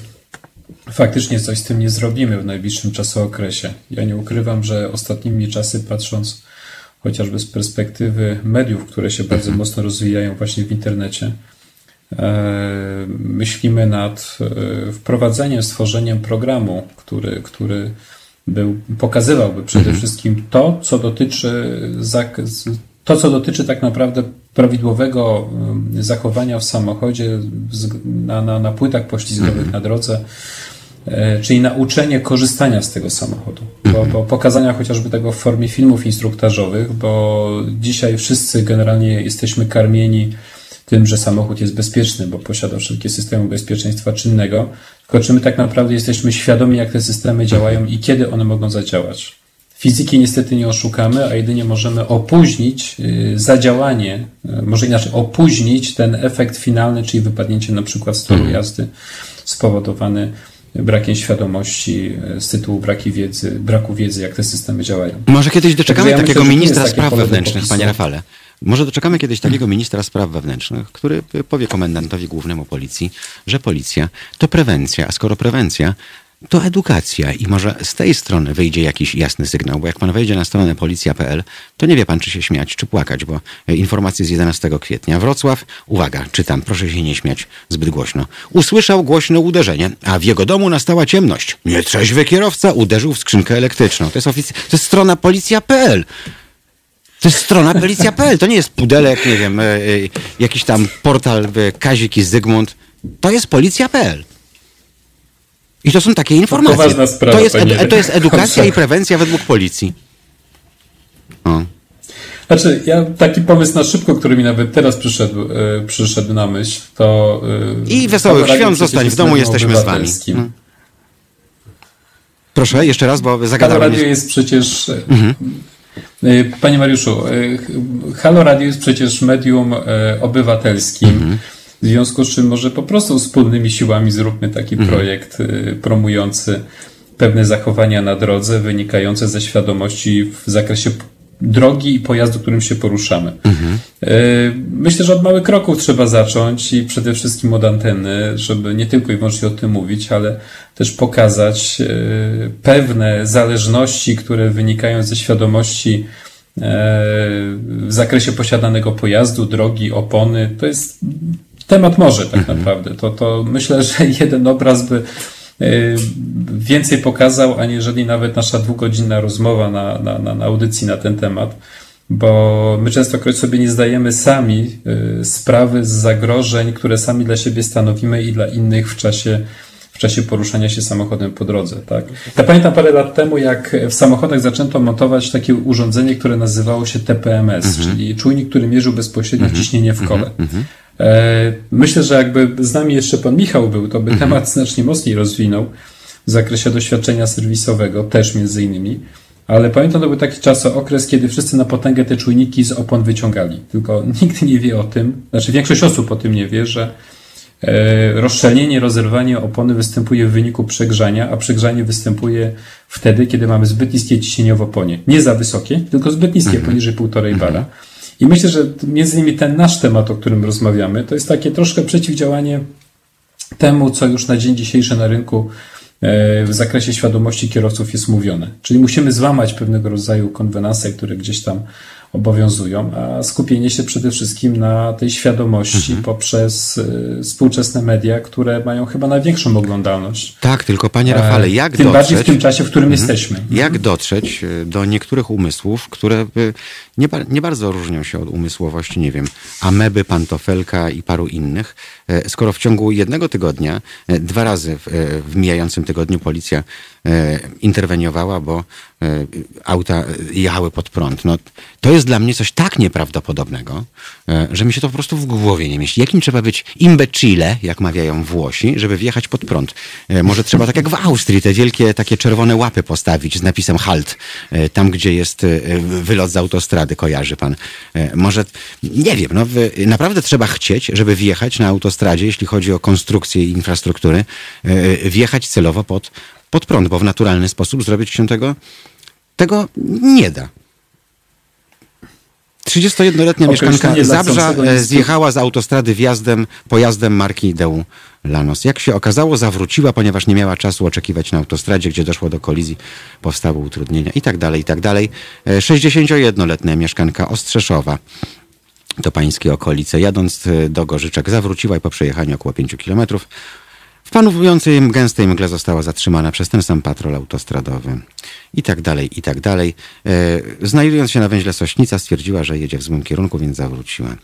faktycznie coś z tym nie zrobimy w najbliższym czasookresie. Ja nie ukrywam, że ostatnimi czasy, patrząc chociażby z perspektywy mediów, które się bardzo mhm. mocno rozwijają właśnie w internecie, e, myślimy nad e, wprowadzeniem, stworzeniem programu, który, który był, pokazywałby przede mhm. wszystkim to, co dotyczy to, co dotyczy tak naprawdę prawidłowego um, zachowania w samochodzie na, na, na płytach poślizgowych mhm. na drodze, e, czyli nauczenie korzystania z tego samochodu, bo, mhm. bo pokazania chociażby tego w formie filmów instruktażowych, bo dzisiaj wszyscy generalnie jesteśmy karmieni tym, że samochód jest bezpieczny, bo posiada wszelkie systemy bezpieczeństwa czynnego, tylko czy my tak naprawdę jesteśmy świadomi, jak te systemy działają i kiedy one mogą zadziałać. Fizyki niestety nie oszukamy, a jedynie możemy opóźnić y, zadziałanie, y, może inaczej, opóźnić ten efekt finalny, czyli wypadnięcie na przykład z toru mhm. jazdy spowodowany brakiem świadomości z tytułu braki wiedzy, braku wiedzy, jak te systemy działają. Może kiedyś doczekamy ja takiego myślę, ministra spraw wewnętrznych, panie Rafale. Może doczekamy kiedyś takiego ministra spraw wewnętrznych, który powie komendantowi głównemu policji, że policja to prewencja, a skoro prewencja, to edukacja i może z tej strony wyjdzie jakiś jasny sygnał, bo jak pan wejdzie na stronę policja.pl, to nie wie pan, czy się śmiać, czy płakać, bo informacje z 11 kwietnia. Wrocław, uwaga, czytam, proszę się nie śmiać zbyt głośno. Usłyszał głośne uderzenie, a w jego domu nastała ciemność. Nietrzeźwy kierowca uderzył w skrzynkę elektryczną. To jest, ofic- to jest strona policja.pl. To jest strona policja.pl, to nie jest pudelek, nie wiem, e, e, jakiś tam portal e, Kazik i Zygmunt. To jest policja.pl. I to są takie informacje. To, sprawa, to, jest, ed, to jest edukacja i prewencja według policji. O. Znaczy, ja taki pomysł na szybko, który mi nawet teraz przyszedł, e, przyszedł na myśl, to... E, I wesołych świąt zostań w domu, jesteśmy z wami. Hmm. Proszę, jeszcze raz, bo zagadałem. Radio jest przecież... E, mhm. Panie Mariuszu, Halo Radio jest przecież medium obywatelskim. Mhm. W związku z czym może po prostu wspólnymi siłami zróbmy taki mhm. projekt promujący pewne zachowania na drodze wynikające ze świadomości w zakresie drogi i pojazdu, którym się poruszamy. Mhm. Myślę, że od małych kroków trzeba zacząć i przede wszystkim od anteny, żeby nie tylko i wyłącznie o tym mówić, ale też pokazać e, pewne zależności, które wynikają ze świadomości e, w zakresie posiadanego pojazdu, drogi, opony. To jest temat może tak mhm. naprawdę. To, to myślę, że jeden obraz by więcej pokazał, aniżeli nawet nasza dwugodzinna rozmowa na, na, na, audycji na ten temat, bo my często sobie nie zdajemy sami y, sprawy z zagrożeń, które sami dla siebie stanowimy i dla innych w czasie w czasie poruszania się samochodem po drodze. Tak? Ja pamiętam parę lat temu, jak w samochodach zaczęto montować takie urządzenie, które nazywało się TPMS, mhm. czyli czujnik, który mierzył bezpośrednio mhm. ciśnienie w kole. Mhm. E, myślę, że jakby z nami jeszcze pan Michał był, to by mhm. temat znacznie mocniej rozwinął w zakresie doświadczenia serwisowego, też między innymi. Ale pamiętam, to był taki czas, okres, kiedy wszyscy na potęgę te czujniki z opon wyciągali. Tylko nikt nie wie o tym, znaczy większość osób o tym nie wie, że e, rozszczelnienie, rozerwanie opony występuje w wyniku przegrzania, a przegrzanie występuje wtedy, kiedy mamy zbyt niskie ciśnienie w oponie. Nie za wysokie, tylko zbyt niskie, mhm. poniżej półtorej bara. I myślę, że między innymi ten nasz temat, o którym rozmawiamy, to jest takie troszkę przeciwdziałanie temu, co już na dzień dzisiejszy na rynku e, w zakresie świadomości kierowców jest mówione. Czyli musimy złamać pewnego rodzaju konwenanse, które gdzieś tam obowiązują, a skupienie się przede wszystkim na tej świadomości mhm. poprzez y, współczesne media, które mają chyba największą oglądalność. Tak, tylko panie Rafale, e, jak Tym dotrzeć... bardziej w tym czasie, w którym mhm. jesteśmy. Jak dotrzeć y, do niektórych umysłów, które y, nie, nie bardzo różnią się od umysłowości, nie wiem, ameby, pantofelka i paru innych, e, skoro w ciągu jednego tygodnia, e, dwa razy w, w mijającym tygodniu policja interweniowała, bo auta jechały pod prąd. No, to jest dla mnie coś tak nieprawdopodobnego, że mi się to po prostu w głowie nie mieści. Jakim trzeba być imbecile, jak mawiają Włosi, żeby wjechać pod prąd? Może trzeba tak jak w Austrii, te wielkie takie czerwone łapy postawić z napisem halt, tam gdzie jest wylot z autostrady, kojarzy pan. E, może, nie wiem, no, naprawdę trzeba chcieć, żeby wjechać na autostradzie, jeśli chodzi o konstrukcję infrastruktury, e, wjechać celowo pod, pod prąd, bo w naturalny sposób zrobić się tego, tego nie da. 31-letnia mieszkanka Zabrza e, zjechała z autostrady wjazdem, pojazdem marki Deu Lanos. Jak się okazało, zawróciła, ponieważ nie miała czasu oczekiwać na autostradzie, gdzie doszło do kolizji, powstały utrudnienia i tak dalej, i tak dalej. 61-letnia e, mieszkanka Ostrzeszowa do pańskiej okolice, jadąc e, do Gorzyczek, zawróciła i po przejechaniu około 5 kilometrów w panującej gęstej mgle została zatrzymana przez ten sam patrol autostradowy. I tak dalej, i tak dalej. E, znajdując się na węźle Sośnica, stwierdziła, że jedzie w złym kierunku, więc zawróciła.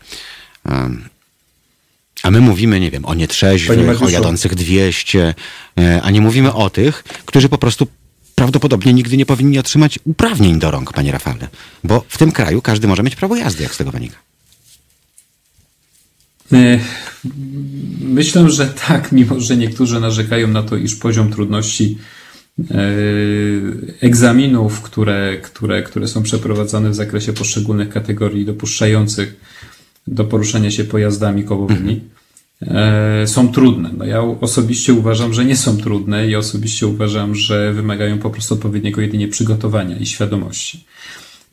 A my mówimy, nie wiem, o nietrzeźwych, o jadących 200, e, a nie mówimy o tych, którzy po prostu prawdopodobnie nigdy nie powinni otrzymać uprawnień do rąk, panie Rafale. Bo w tym kraju każdy może mieć prawo jazdy, jak z tego wynika. E, myślę, że tak, mimo że niektórzy narzekają na to, iż poziom trudności e, egzaminów, które, które, które są przeprowadzane w zakresie poszczególnych kategorii dopuszczających do poruszania się pojazdami kołowymi, e, są trudne. No ja osobiście uważam, że nie są trudne i osobiście uważam, że wymagają po prostu odpowiedniego jedynie przygotowania i świadomości.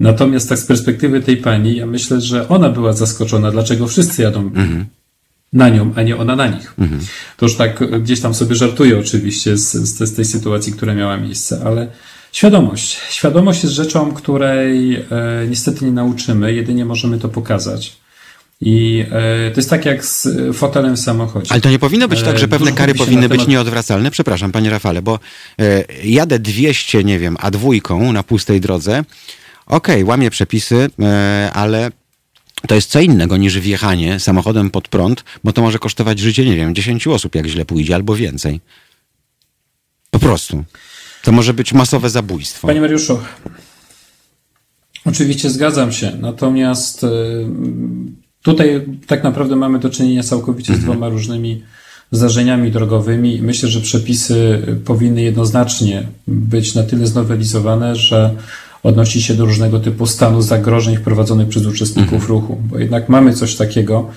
Natomiast tak z perspektywy tej pani, ja myślę, że ona była zaskoczona, dlaczego wszyscy jadą mhm. na nią, a nie ona na nich. Mhm. To już tak gdzieś tam sobie żartuję oczywiście z, z, z tej sytuacji, która miała miejsce, ale świadomość. Świadomość jest rzeczą, której e, niestety nie nauczymy, jedynie możemy to pokazać. I e, to jest tak jak z fotelem w samochodzie. Ale to nie powinno być tak, że e, pewne kary powinny temat... być nieodwracalne? Przepraszam, panie Rafale, bo e, jadę 200, nie wiem, a dwójką na pustej drodze, okej, okay, łamię przepisy, e, ale to jest co innego niż wjechanie samochodem pod prąd, bo to może kosztować życie, nie wiem, 10 osób, jak źle pójdzie, albo więcej. Po prostu. To może być masowe zabójstwo. Panie Mariuszu, oczywiście zgadzam się, natomiast e, tutaj tak naprawdę mamy do czynienia całkowicie z mhm. dwoma różnymi zdarzeniami drogowymi. Myślę, że przepisy powinny jednoznacznie być na tyle znowelizowane, że odnosi się do różnego typu stanu zagrożeń wprowadzonych przez uczestników mhm. ruchu, bo jednak mamy coś takiego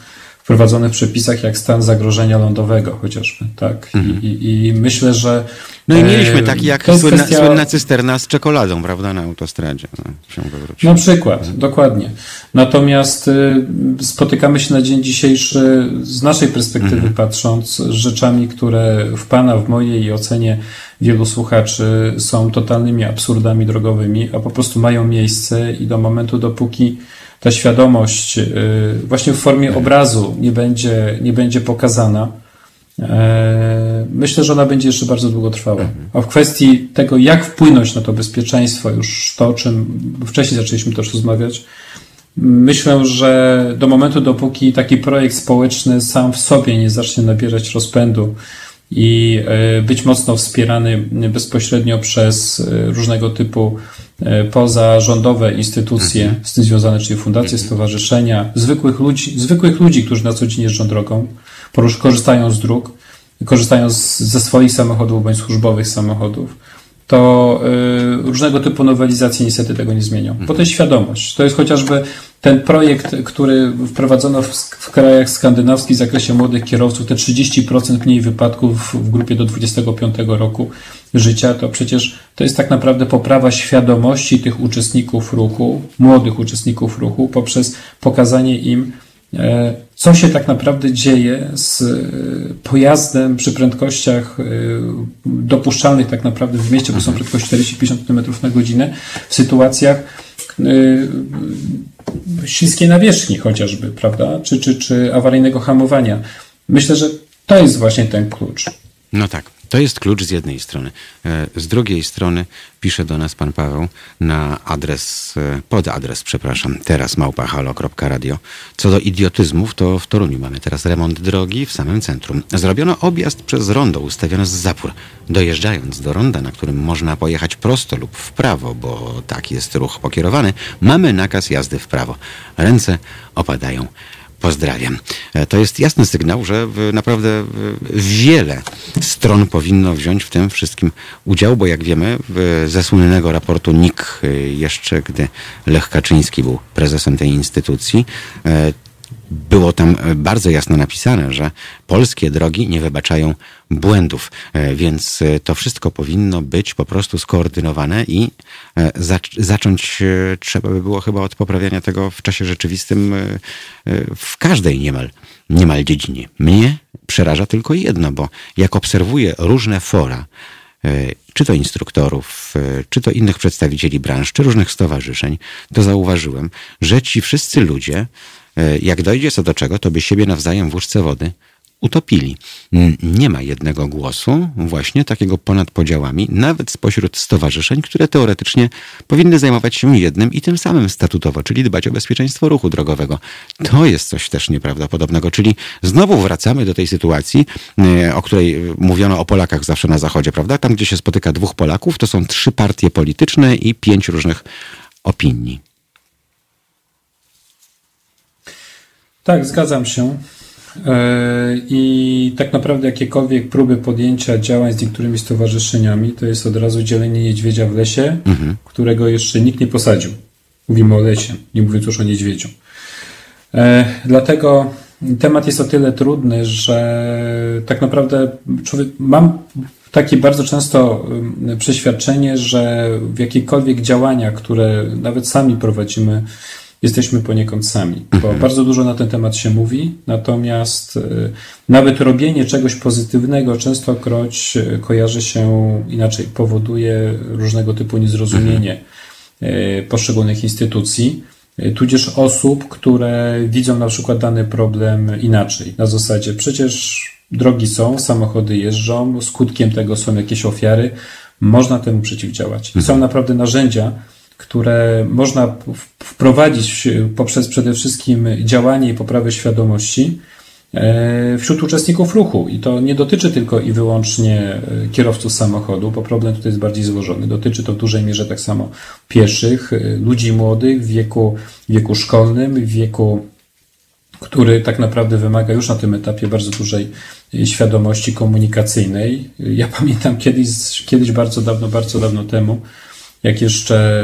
wprowadzone w przepisach jak stan zagrożenia lądowego chociażby, tak? Mhm. I, I, myślę, że no i mieliśmy taki jak słynna, kwestia... słynna cysterna z czekoladą, prawda, na autostradzie. No, na przykład, mhm. dokładnie. Natomiast y, spotykamy się na dzień dzisiejszy z naszej perspektywy mhm. patrząc z rzeczami, które w Pana, w mojej ocenie wielu słuchaczy są totalnymi absurdami drogowymi, a po prostu mają miejsce i do momentu, dopóki ta świadomość y, właśnie w formie obrazu nie będzie, nie będzie pokazana, e, myślę, że ona będzie jeszcze bardzo długo trwała. A w kwestii tego, jak wpłynąć na to bezpieczeństwo, już to, o czym wcześniej zaczęliśmy też rozmawiać, myślę, że do momentu, dopóki taki projekt społeczny sam w sobie nie zacznie nabierać rozpędu, i e, być mocno wspierany bezpośrednio przez e, różnego typu e, pozarządowe instytucje mhm. z tym związane, czyli fundacje, mhm. stowarzyszenia, zwykłych ludzi, zwykłych ludzi, którzy na co dzień jeżdżą drogą, korzystają z dróg, korzystają z, ze swoich samochodów bądź służbowych samochodów, to y, różnego typu nowelizacje niestety tego nie zmienią. Bo to jest świadomość. To jest chociażby ten projekt, który wprowadzono w, w krajach skandynawskich w zakresie młodych kierowców, te 30% mniej wypadków w grupie do 25 roku życia, to przecież to jest tak naprawdę poprawa świadomości tych uczestników ruchu, młodych uczestników ruchu, poprzez pokazanie im, e, co się tak naprawdę dzieje z e, pojazdem przy prędkościach e, dopuszczalnych tak naprawdę w mieście, bo są prędkości 40-50 km na godzinę, w sytuacjach śliskiej nawierzchni chociażby, prawda? Czy, czy, czy awaryjnego hamowania. Myślę, że to jest właśnie ten klucz. No tak. To jest klucz z jednej strony. E, z drugiej strony pisze do nas pan Paweł na adres, e, pod adres, przepraszam, teraz małpahalo.radio. Co do idiotyzmów, to w Toruniu mamy teraz remont drogi w samym centrum. Zrobiono objazd przez rondo, ustawiono z zapór. Dojeżdżając do ronda, na którym można pojechać prosto lub w prawo, bo tak jest ruch pokierowany, mamy nakaz jazdy w prawo. Ręce opadają Pozdrawiam. E, to jest jasny sygnał, że naprawdę wiele stron powinno wziąć w tym wszystkim udział, bo jak wiemy, ze słynnego raportu NIK, e, jeszcze gdy Lech Kaczyński był prezesem tej instytucji, e, było tam bardzo jasno napisane, że polskie drogi nie wybaczają błędów, e, więc e, to wszystko powinno być po prostu skoordynowane i zacząć trzeba by było chyba od poprawiania tego w czasie rzeczywistym w każdej niemal, niemal dziedzinie. Mnie przeraża tylko jedno, bo jak obserwuję różne fora, czy to instruktorów, czy to innych przedstawicieli branż, czy różnych stowarzyszeń, to zauważyłem, że ci wszyscy ludzie E, jak dojdzie co do czego, to by siebie nawzajem w łóżce wody utopili. Nie ma jednego głosu, właśnie takiego ponad podziałami, nawet spośród stowarzyszeń, które teoretycznie powinny zajmować się jednym i tym samym statutowo, czyli dbać o bezpieczeństwo ruchu drogowego. To jest coś też nieprawdopodobnego, czyli znowu wracamy do tej sytuacji, e, o której mówiono o Polakach zawsze na Zachodzie, prawda? Tam, gdzie się spotyka dwóch Polaków, to są trzy partie polityczne i pięć różnych opinii. Tak, zgadzam się. E, I tak naprawdę jakiekolwiek próby podjęcia działań z niektórymi stowarzyszeniami to jest od razu dzielenie niedźwiedzia w lesie, mhm. którego jeszcze nikt nie posadził. Mówimy o lesie, nie mówiąc już o niedźwiedziu. E, dlatego temat jest o tyle trudny, że tak naprawdę człowiek, mam takie bardzo często przeświadczenie, że w jakichkolwiek działania, które nawet sami prowadzimy, jesteśmy poniekąd sami, bo mhm. bardzo dużo na ten temat się mówi, natomiast y, nawet robienie czegoś pozytywnego częstokroć y, kojarzy się inaczej, powoduje różnego typu niezrozumienie y, poszczególnych instytucji, tudzież osób, które widzą na przykład dany problem inaczej. Na zasadzie przecież drogi są, samochody jeżdżą, skutkiem tego są jakieś ofiary, można temu przeciwdziałać. Są mhm. naprawdę narzędzia, które można wprowadzić poprzez przede wszystkim działanie i poprawę świadomości e, wśród uczestników ruchu. I to nie dotyczy tylko i wyłącznie e, kierowców samochodu, bo problem tutaj jest bardziej złożony. Dotyczy to w dużej mierze tak samo pieszych, e, ludzi młodych w wieku, wieku szkolnym, w wieku który tak naprawdę wymaga już na tym etapie bardzo dużej świadomości komunikacyjnej. Ja pamiętam kiedyś, kiedyś bardzo dawno, bardzo dawno temu, jak jeszcze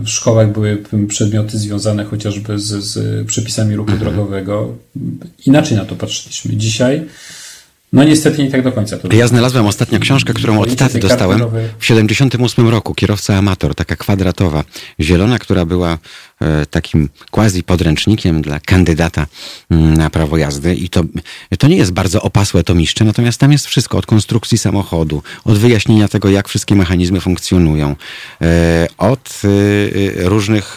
y, w szkołach były przedmioty związane chociażby z, z przepisami ruchu mhm. drogowego, inaczej na to patrzyliśmy. Dzisiaj no niestety nie tak do końca. To ja znalazłem ostatnią książkę, którą od taty dostałem w 78 roku. Kierowca amator, taka kwadratowa, zielona, która była takim quasi podręcznikiem dla kandydata mm, na prawo jazdy i to, to nie jest bardzo opasłe to miszcze, natomiast tam jest wszystko od konstrukcji samochodu, od wyjaśnienia tego, jak wszystkie mechanizmy funkcjonują, e, od e, różnych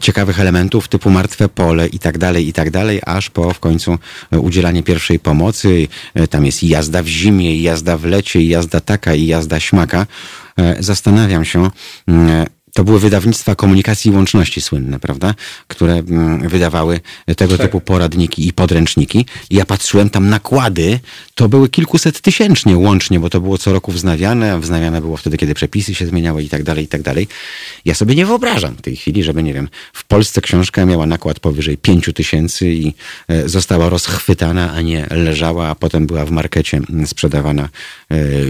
ciekawych elementów typu martwe pole i tak dalej, i tak dalej, aż po w końcu udzielanie pierwszej pomocy. Tam jest i jazda w zimie, i jazda w lecie, i jazda taka, i jazda śmaka. Zastanawiam się, mm, to były wydawnictwa komunikacji i łączności słynne, prawda? Które mm, wydawały tego tak. typu poradniki i podręczniki. I ja patrzyłem tam nakłady, to były kilkuset tysięcznie łącznie, bo to było co roku wznawiane, a wznawiane było wtedy, kiedy przepisy się zmieniały i tak dalej, i tak dalej. Ja sobie nie wyobrażam w tej chwili, żeby, nie wiem, w Polsce książka miała nakład powyżej pięciu tysięcy i e, została rozchwytana, a nie leżała, a potem była w markecie sprzedawana e,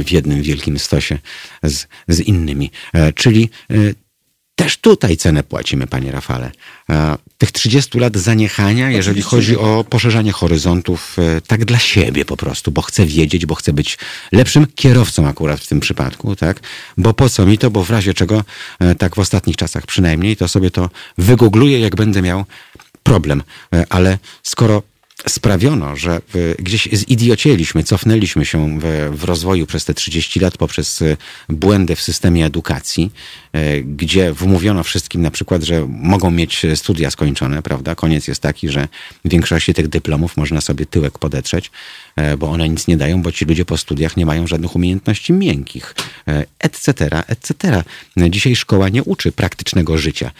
w jednym wielkim stosie z, z innymi. E, czyli też tutaj cenę płacimy, panie Rafale. E, tych 30 lat zaniechania, jeżeli chodzi o poszerzanie horyzontów, e, tak dla siebie po prostu, bo chcę wiedzieć, bo chcę być lepszym kierowcą akurat w tym przypadku, tak? Bo po co mi to, bo w razie czego, e, tak w ostatnich czasach przynajmniej, to sobie to wygoogluję, jak będę miał problem. Ale skoro sprawiono, że gdzieś zidiocieliśmy, cofnęliśmy się w, w, rozwoju przez te 30 lat poprzez błędy w systemie edukacji, gdzie wmówiono wszystkim na przykład, że mogą mieć studia skończone, prawda? Koniec jest taki, że w większości tych dyplomów można sobie tyłek podetrzeć, e, bo one nic nie dają, bo ci ludzie po studiach nie mają żadnych umiejętności miękkich, etc., etc. Dzisiaj szkoła nie uczy praktycznego życia.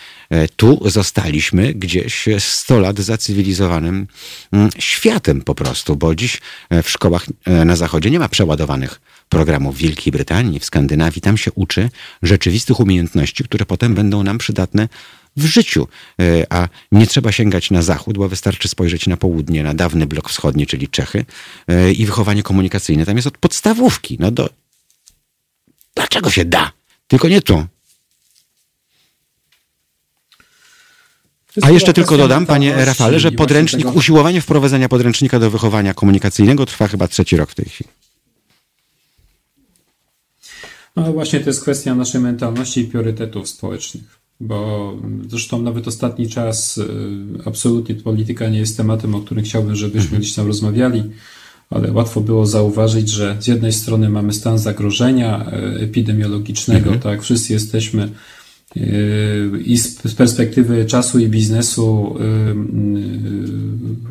Tu zostaliśmy gdzieś 100 lat za cywilizowanym mm, światem po prostu, bo dziś e, w szkołach e, na zachodzie nie ma przeładowanych programów w Wielkiej Brytanii, w Skandynawii. Tam się uczy rzeczywistych umiejętności, które potem będą nam przydatne w życiu. E, a nie trzeba sięgać na zachód, bo wystarczy spojrzeć na południe, na dawny blok wschodni, czyli Czechy i wychowanie komunikacyjne. Tam jest od podstawówki. No do... Dlaczego się da? Tylko nie tu. A jeszcze tylko dodam, panie Rafale, że podręcznik, usiłowanie wprowadzenia podręcznika do wychowania komunikacyjnego trwa chyba trzeci rok w tej chwili. No właśnie to jest kwestia naszej mentalności i priorytetów społecznych, bo zresztą nawet ostatni czas y, absolutnie polityka nie jest tematem, o którym chciałbym, żebyśmy mhm. gdzieś tam rozmawiali, ale łatwo było zauważyć, że z jednej strony mamy stan zagrożenia y, epidemiologicznego, mhm. tak, wszyscy jesteśmy i z perspektywy czasu i biznesu y,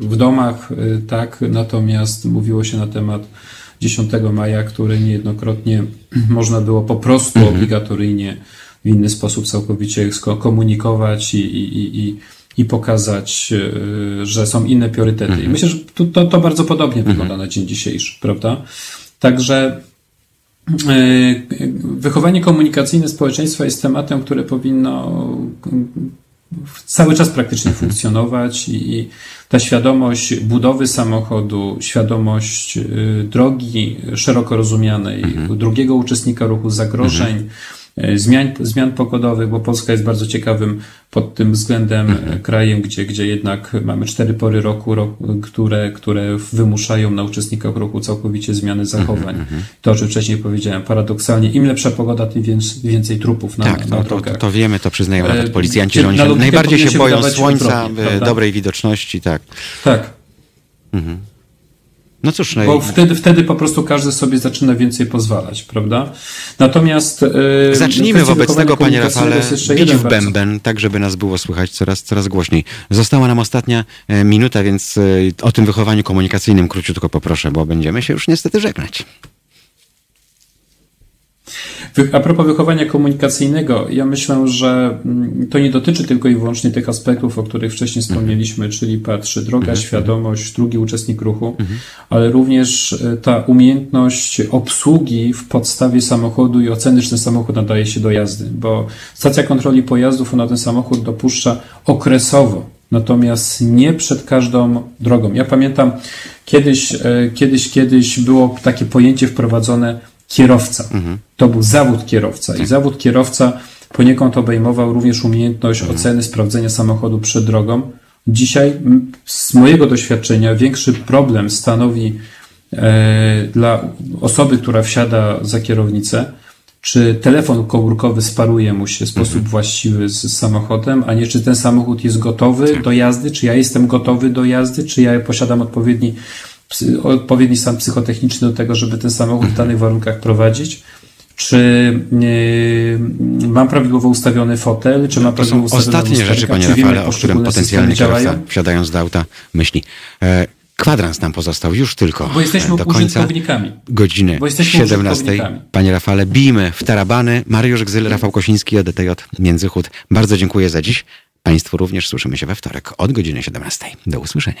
y, w domach, y, tak, natomiast mówiło się na temat 10 maja, który niejednokrotnie można było po prostu mhm. obligatoryjnie w inny sposób całkowicie komunikować i, i, i, i pokazać, że są inne priorytety. Mhm. myślę, że to, to, to bardzo podobnie mhm. wygląda na dzień dzisiejszy, prawda? Także E, wychowanie komunikacyjne społeczeństwa jest tematem, które powinno cały czas praktycznie funkcjonować i ta świadomość budowy samochodu, świadomość y, drogi szeroko rozumianej, mhm. drugiego uczestnika ruchu, zagrożeń, mhm. E, zmian, zmian pogodowych, bo Polska jest bardzo ciekawym pod tym względem mhm. krajem, gdzie, gdzie jednak mamy cztery pory roku, roku które, które wymuszają na uczestnikach ruchu całkowicie zmiany zachowań. Mhm. To, o czym wcześniej powiedziałem, paradoksalnie, im lepsza pogoda, tym więcej trupów na, tak, na to, to, to, wiemy, to przyznają nawet policjanci, że oni się najbardziej się boją słońca, dobrej widoczności, tak. Tak. Mhm. No cóż, no Bo i... wtedy, wtedy po prostu każdy sobie zaczyna więcej pozwalać, prawda? Natomiast. Yy, Zacznijmy wobec tego, panie Rafale, bić w bęben, bardzo. tak żeby nas było słychać coraz, coraz głośniej. Została nam ostatnia e, minuta, więc e, o tym wychowaniu komunikacyjnym króciutko poproszę, bo będziemy się już niestety żegnać. A propos wychowania komunikacyjnego, ja myślę, że mm, to nie dotyczy tylko i wyłącznie tych aspektów, o których wcześniej mhm. wspomnieliśmy, czyli patrzy droga, mhm. świadomość, drugi uczestnik ruchu, mhm. ale również e, ta umiejętność obsługi w podstawie samochodu i oceny, czy ten samochód nadaje się do jazdy, bo stacja kontroli pojazdów ona ten samochód dopuszcza okresowo, natomiast nie przed każdą drogą. Ja pamiętam kiedyś, e, kiedyś, kiedyś było takie pojęcie wprowadzone kierowca. Mhm. To był zawód kierowca i tak. zawód kierowca poniekąd obejmował również umiejętność mhm. oceny, sprawdzenia samochodu przed drogą. Dzisiaj z mojego doświadczenia większy problem stanowi e, dla osoby, która wsiada za kierownicę, czy telefon komórkowy sparuje mu się w sposób mhm. właściwy z, z, samochodem, a nie czy ten samochód jest gotowy tak. do jazdy, czy ja jestem gotowy do jazdy, czy ja posiadam odpowiedni odpowiedni stan psychotechniczny do tego, żeby ten samochód w danych warunkach prowadzić? Czy yy, mam prawidłowo ustawiony fotel, czy mam prawidłowo ustawiony Ostatnie rzeczy, panie Rafale, o którym potencjalny kierowca, wsiadając do auta, myśli. E, kwadrans nam pozostał już tylko Bo jesteśmy do końca godziny Bo 17. Panie Rafale, bijmy w tarabany. Mariusz Gzyl, Rafał Kosiński, ODTJ Międzychód. Bardzo dziękuję za dziś. Państwu również słyszymy się we wtorek od godziny 17. Do usłyszenia.